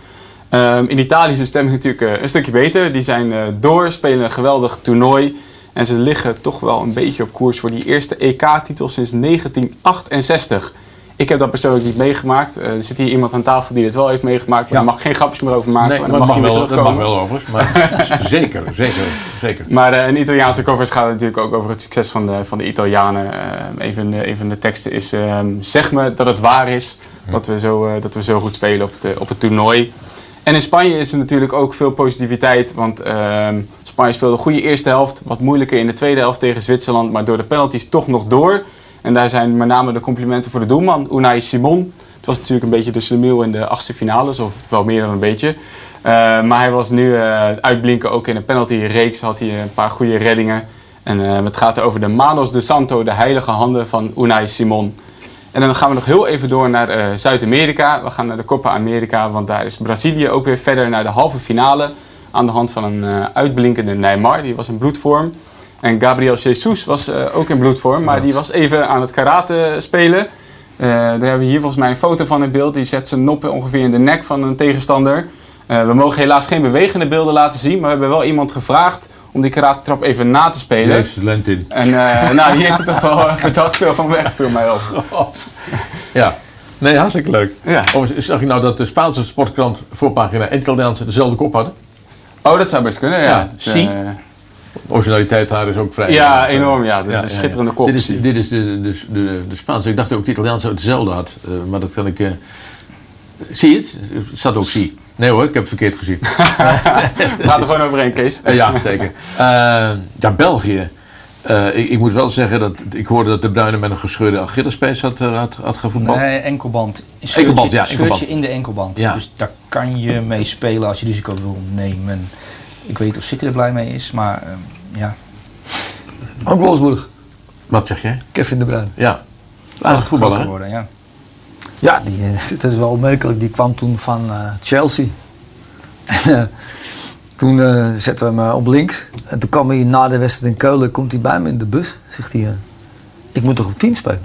Um, in Italië is de stemming natuurlijk uh, een stukje beter. Die zijn uh, door, spelen een geweldig toernooi. En ze liggen toch wel een beetje op koers voor die eerste EK-titel sinds 1968. Ik heb dat persoonlijk niet meegemaakt. Uh, er zit hier iemand aan tafel die dit wel heeft meegemaakt. Ja. Daar mag geen grapjes meer over maken. Nee, maar dat, mag wel, dat mag wel overigens. Maar zeker, zeker, zeker. Maar uh, in Italiaanse covers gaat het natuurlijk ook over het succes van de, van de Italianen. Uh, een, van de, een van de teksten is: Zeg me dat het waar is dat, we zo, dat we zo goed spelen op het, op het toernooi. En in Spanje is er natuurlijk ook veel positiviteit. Want ehm, Spanje speelde een goede eerste helft. Wat moeilijker in de tweede helft tegen Zwitserland. Maar door de penalties toch nog door. En daar zijn met name de complimenten voor de doelman, Unai Simon. Het was natuurlijk een beetje de slemiel in de achtste finales, of wel meer dan een beetje. Uh, maar hij was nu uh, uitblinken ook in een penaltyreeks, had hij een paar goede reddingen. En uh, het gaat over de Manos de Santo, de heilige handen van Unai Simon. En dan gaan we nog heel even door naar Zuid-Amerika. We gaan naar de Copa America, want daar is Brazilië ook weer verder naar de halve finale. Aan de hand van een uitblinkende Neymar, die was in bloedvorm. En Gabriel Jesus was uh, ook in bloedvorm, maar die was even aan het karate spelen. Uh, daar hebben we hier volgens mij een foto van in beeld. Die zet zijn noppen ongeveer in de nek van een tegenstander. Uh, we mogen helaas geen bewegende beelden laten zien, maar we hebben wel iemand gevraagd om die karate trap even na te spelen. Jezus, Lentin. En nou, hier heeft het toch wel verdacht veel van weg, viel mij op. ja. Nee, hartstikke leuk. Ja. Oh, zag je nou dat de Spaanse sportkrant voorpagina en Italiaanse dezelfde kop hadden? Oh, dat zou best kunnen, ja. Ja, Dat, eh, Originaliteit daar is ook vrij. Ja, eh, enorm, ja. Dat is een schitterende kop. Dit is, dit is de, de, de, de Spaanse. Ik dacht ook de Italiaanse hetzelfde had. Uh, maar dat kan ik... Uh, zie je het? Het staat ook zie. Nee hoor, ik heb het verkeerd gezien. Gaat er gewoon overheen, Kees. ja, zeker. Uh, ja, België. Eh, ik, ik moet wel zeggen dat ik hoorde dat de Bruyne met een gescheurde Achillespees had, eh, had, had gevoetbald. Nee, enkelband. Een Scheurtje, Enkelband, ja, enkelband. in de enkelband. Ja. Dus daar kan je mee spelen als je risico wil nemen. Ik weet niet of City er blij mee is, maar ehm, ja. Ook Wolfsburg. Wat zeg jij? Kevin de Bruyne. Ja. Aardig voetballer, geworden, ja. Ja, die, eh, het is wel opmerkelijk. Die kwam toen van eh, Chelsea. En, eh, toen zetten we hem op links. En toen kwam hij na de wedstrijd in Keulen, komt hij bij me in de bus. Zegt hij, ik moet toch op 10 spelen?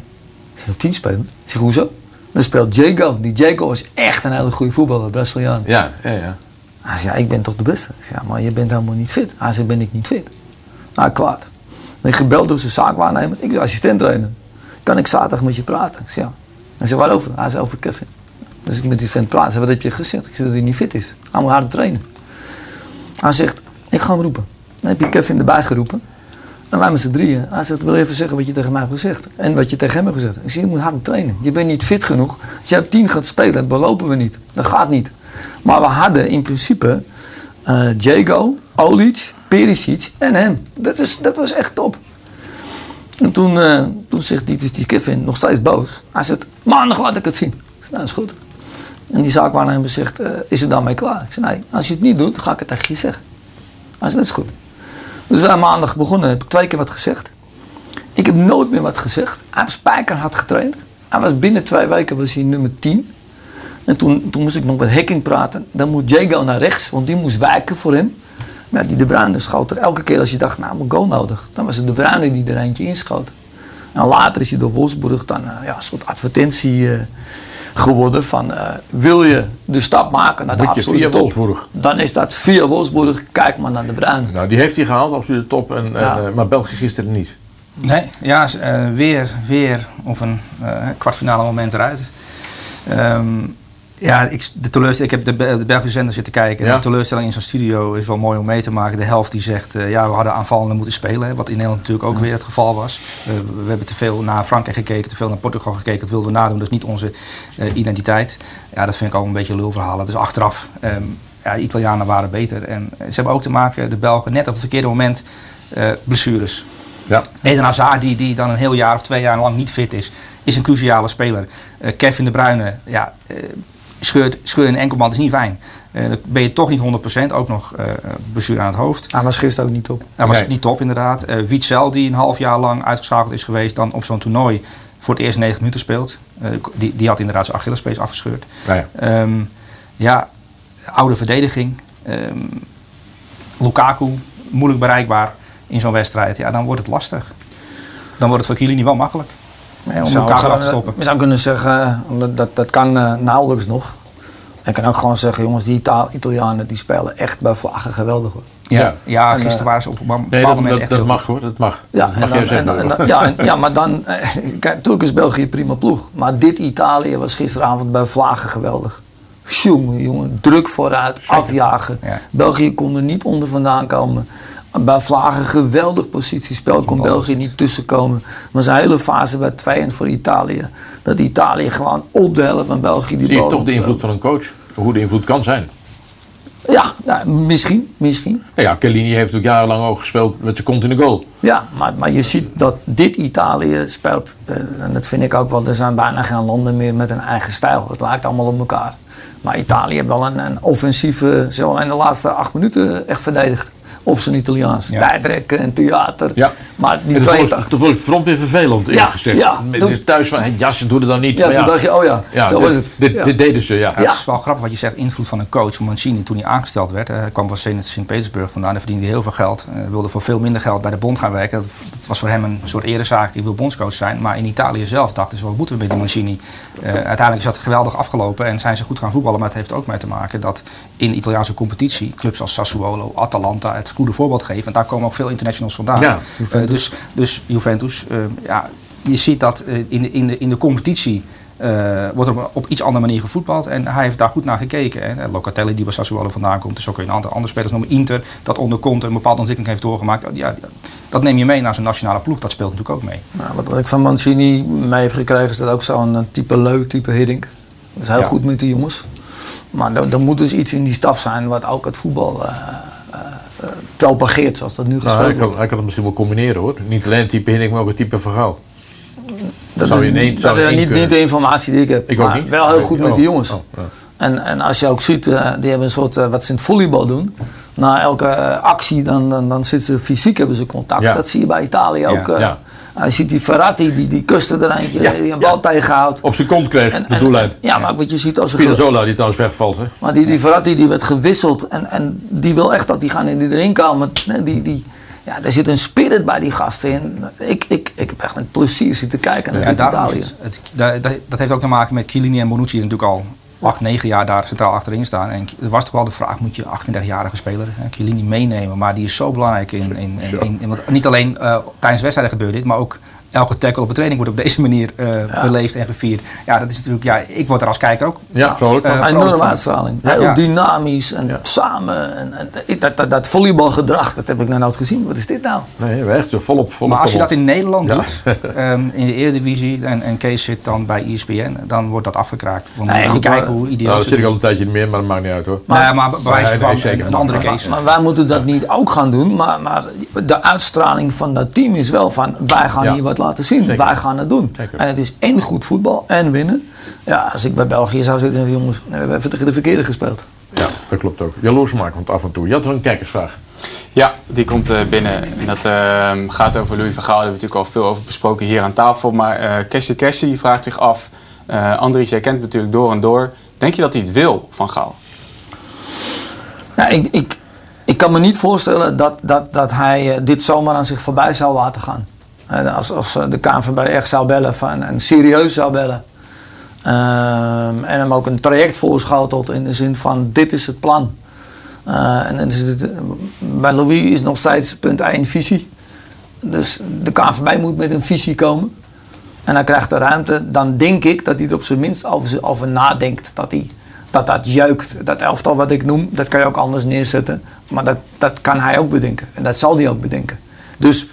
Ik zeg, op 10 spelen? Ik zeg, hoezo? Dan speelt Jago. Die Jago is echt een hele goede voetballer, Braziliaan. Ja, ja, ja. Hij zei, ja, ik ben toch de beste? Zei, ja, maar je bent helemaal niet fit. Hij zei, ben ik niet fit? Nou, kwaad. Ben ik gebeld door zijn zaakwaarnemer. Ik ben assistent trainer. Kan ik zaterdag met je praten? Zei, ja. Hij zei, waarover? Hij zei, over Kevin. Dus ik met die vent praat. Hij zei, wat heb je gezegd? Ik zei, dat hij niet fit is. Hij moet harder trainen. Hij zegt, ik ga hem roepen. Dan heb je Kevin erbij geroepen. En wij met z'n drieën. Hij zegt, wil even zeggen wat je tegen mij hebt gezegd? En wat je tegen hem hebt gezegd. Ik zeg, je moet harder trainen. Je bent niet fit genoeg. Als jij op 10 gaat spelen, dat belopen we niet. Dat gaat niet. Maar we hadden in principe eh Jago, Olic, Perisic en hem. Dat, is, dat was echt top. En toen, eh, toen zegt die, dus die Kevin nog steeds boos. Hij zegt, maandag laat ik het zien. Ik nou, is goed. En die zaakwaarnemer zegt, eh, is het daarmee klaar? Ik zeg, nee, als je het niet doet, ga ik het tegen je zeggen. Hij zegt, dat is goed. Dus we zijn maandag begonnen, heb ik twee keer wat gezegd. Ik heb nooit meer wat gezegd. Hij heeft spijkerhard getraind. Hij was binnen twee weken was hij nummer 10. En toen, toen moest ik nog met Hekking praten. Dan moet Jago naar rechts, want die moest wijken voor hem. Maar die De Bruyne schoot er elke keer als je dacht, nou, een goal nodig. Dan was het De Bruyne die er eentje inschoot. En later is hij door Wolfsburg dan eh, ja, een soort advertentie eh, geworden van... eh, wil je de stap maken naar de Moet je absolute via top? Wolfsburg. Dan is dat via Wolfsburg, kijk maar naar De Bruyne. Nou, die heeft hij gehaald, absoluut top. En, en, Ja. maar België gisteren niet. Nee, ja, eh, weer, weer op een eh, kwartfinale moment eruit. Ehm, ja, ik, de teleurstelling, ik heb de, de Belgische zender zitten kijken. Ja. De teleurstelling in zo'n studio is wel mooi om mee te maken. De helft die zegt, eh, ja, we hadden aanvallender moeten spelen. Hè, wat in Nederland natuurlijk ook weer het geval was. We hebben te veel naar Frankrijk gekeken, te veel naar Portugal gekeken. Dat wilden we nadoen, dat is niet onze eh, identiteit. Ja, dat vind ik ook een beetje lulverhalen. Dus achteraf, ehm, ja, de Italianen waren beter. En eh, ze hebben ook te maken, de Belgen, net op het verkeerde moment, blessures. Ja. Eden Hazard, die, die dan een heel jaar of twee jaar lang niet fit is, is een cruciale speler. Kevin De Bruyne, ja, scheurt, scheurt in een enkelband is niet fijn. Eh, dan ben je toch niet 100%, ook nog eh blessure aan het hoofd. Hij was gisteren ook niet op. Hij was Nee. niet top inderdaad. Eh Witzel, die een half jaar lang uitgeschakeld is geweest, dan op zo'n toernooi voor het eerst 9 minuten speelt. Eh, die, die had inderdaad zijn Achillespees afgescheurd. Nou ja. Ehm, ja, oude verdediging. Ehm, Lukaku, moeilijk bereikbaar in zo'n wedstrijd. Ja, dan wordt het lastig. Dan wordt het voor Chiellini wel makkelijk. Hè, om Zou elkaar af te stoppen. We zouden kunnen zeggen, eh, dat, dat, kan eh, nauwelijks nog. Ik kan ook gewoon zeggen, jongens, die Ita- Italianen die spelen echt bij vlaggen geweldig. Hoor. Ja, Ja. ja En, gisteren eh, waren ze op een bepaald Nee, dat, moment dat, echt dat mag goed. hoor, dat mag. Ja, dat mag en jij dan, zeggen. en ja, en- ja, maar dan, eh, kijk, natuurlijk is België een prima ploeg. Maar dit Italië was gisteravond bij vlagen geweldig. Jongen, jongen, druk vooruit, afjagen. Ja. België kon er niet onder vandaan komen. Bij vlagen geweldig positiespel, kon België niet tussenkomen. Maar zijn hele fase bij 2 en voor Italië. Dat Italië gewoon op de helft van België die Zie je toch de invloed van een coach? Hoe de invloed kan zijn. Ja, ja, misschien, misschien. Nou ja, Chiellini heeft natuurlijk jarenlang ook gespeeld met zijn kont in de goal. Ja, maar, maar je ziet dat dit Italië speelt, eh, en dat vind ik ook wel, er zijn bijna geen landen meer met een eigen stijl. Het lijkt allemaal op elkaar. Maar Italië heeft wel een, een offensieve, ze hebben in de laatste acht minuten echt verdedigd. Op zijn Italiaans. Ja. Tijdrekken en theater. Ja. Maar die En toen vond 82 ik- toen vond ik het front weer vervelend, eerlijk Ja, gezegd. ja. Het thuis van, hey, jas, doe er dan niet. Ja, Maar toen dacht je, oh ja, ja, zo dit, was het. Dit, Ja. dit deden ze, ja. Ja, Het is wel grappig wat je zegt, invloed van een coach. Mancini, toen hij aangesteld werd, eh, hij kwam van Zenit Sint-Petersburg vandaan. Hij verdiende heel veel geld. Hij wilde voor veel minder geld bij de bond gaan werken. Dat, dat was voor hem een soort erezaak. Ik wil bondscoach zijn. Maar in Italië zelf dachten ze, wat moeten we met die Mancini? Eh, uiteindelijk is dat geweldig afgelopen en zijn ze goed gaan voetballen. Maar het heeft ook mee te maken dat in de Italiaanse competitie clubs als Sassuolo, Atalanta het goede voorbeeld geven. En daar komen ook veel internationals vandaan. Ja, Eh, dus, dus Juventus, eh, ja, je ziet dat eh, in, de, in, de, in de competitie eh, wordt er op iets andere manier gevoetbald. En hij heeft daar goed naar gekeken. Hè. Locatelli, die bij Sassuolo vandaan komt. Dus ook een aantal andere spelers noemen. Inter, dat onder Conte een bepaalde ontwikkeling heeft doorgemaakt. Ja, dat neem je mee naar zijn nationale ploeg. Dat speelt natuurlijk ook mee. Nou, wat, ik van Mancini mee heb gekregen is dat ook zo'n type leuk, type Hiddink. Dat is heel Ja. goed met die jongens. Maar er, er moet dus iets in die staf zijn wat ook het voetbal eh, eh, propageert zoals dat nu Nou, gespeeld hij, kan, wordt. hij kan het misschien wel combineren hoor. Niet alleen type Hinnik, maar ook het type verhaal. Dat zou is, je in één- dat je is niet, niet de informatie die ik heb. Ik ook niet. wel heel goed met Oh, die jongens. oh, ja. En, en als je ook ziet, eh, die hebben een soort, eh, wat ze in het volleybal doen. Na elke actie, dan, dan, dan zitten ze fysiek hebben ze contact. Ja. Dat zie je bij Italië ook. Ja. Je ziet die Ferrati, die, die kuste er eentje, Ja, die een bal tegenhoudt. Op zijn kont kreeg, de doellijn. Ja, maar wat je ziet als ze... Spinazzola die trouwens wegvalt. Hè? Maar die, die Verratti die werd gewisseld en, en die wil echt dat die gaan in die erin komen. Nee, Die, die, ja, er zit een spirit bij die gasten in. Ik, ik, ik heb echt met plezier zitten kijken naar Ja, Italië. het, het- dat, heeft ook te maken met Chiellini en Bonucci, natuurlijk al acht, negen jaar daar centraal achterin staan. En er was toch wel de vraag, moet je 38-jarige speler, hè, Chiellini, meenemen? Maar die is zo belangrijk in, in, in, want niet alleen eh, tijdens wedstrijden gebeurt dit, maar ook elke tackle op een training wordt op deze manier eh, beleefd en gevierd. Ja, dat is natuurlijk, ja, ik word er als kijker ook Ja, vrolijk. vrolijk enorme van. uitstraling. Ja. Heel Ja. dynamisch en samen. En, en, dat, dat, dat volleybalgedrag, dat heb ik nog nooit gezien. Wat is dit nou? Nee, echt zo volop, volop. Maar als je dat in Nederland Ja. doet, ehm, in de Eredivisie, en, en Kees zit dan bij ESPN, dan wordt dat afgekraakt. Want Nee, goed, kijken maar- hoe ideaal Nou, dat zit ik al een tijdje meer, maar dat maakt niet uit hoor. Nee, maar bij Nee, van nee, zeker. een, een andere Maar, case. maar wij moeten dat niet ook gaan doen. Maar, maar de uitstraling van dat team is wel van wij gaan Ja. hier wat laten zien. Zeker. Wij gaan het doen. Zeker. En het is en goed voetbal en winnen. Ja, als ik bij België zou zitten en jongens, we hebben even tegen de verkeerde gespeeld. Ja, dat klopt ook. Jaloers maken, want af en toe. Je had wel een kijkersvraag. Ja, die komt eh, binnen. En dat ehm, gaat over Louis van Gaal. Daar hebben we natuurlijk al veel over besproken hier aan tafel. Maar eh Kessie Kessie vraagt zich af. eh Andries, jij kent hem natuurlijk door en door. Denk je dat hij het wil van Gaal? Nou, ik, ik, ik kan me niet voorstellen dat, dat, dat hij eh, dit zomaar aan zich voorbij zou laten gaan. Eh, als, als eh, de KNVB echt zou bellen van, en serieus zou bellen. Ehm, en hem ook een traject voorschotelt in de zin van dit is het plan. Eh, en dan is het, bij Louis is nog steeds punt 1 visie. Dus de KNVB moet met een visie komen. En hij krijgt de ruimte. Dan denk ik dat hij er op zijn minst over, over nadenkt. Dat, hij, dat dat jeukt. Dat elftal wat ik noem, dat kan je ook anders neerzetten. Maar dat, dat kan hij ook bedenken. En dat zal hij ook bedenken. Dus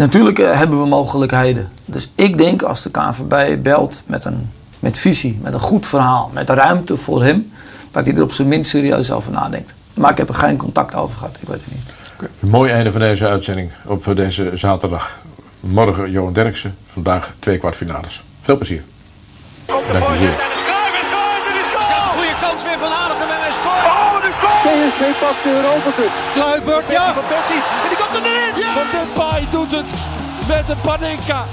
natuurlijk eh, hebben we mogelijkheden. Dus ik denk als de KNVB belt met een met visie, met een goed verhaal, met ruimte voor hem, dat hij er op zijn minst serieus over nadenkt. Maar ik heb er geen contact over gehad, ik weet het niet. Een mooi einde van deze uitzending op deze zaterdag. Morgen Johan Derksen, vandaag twee kwartfinales. Veel plezier. Dank u zeer. Goede kans weer van Aardigem en hij scoort. Oh, de goal! PSV pakt de Europa Cup. Kluivert, ja! Van Persie, en die komt erin! Van Depay doet het met een Panenka.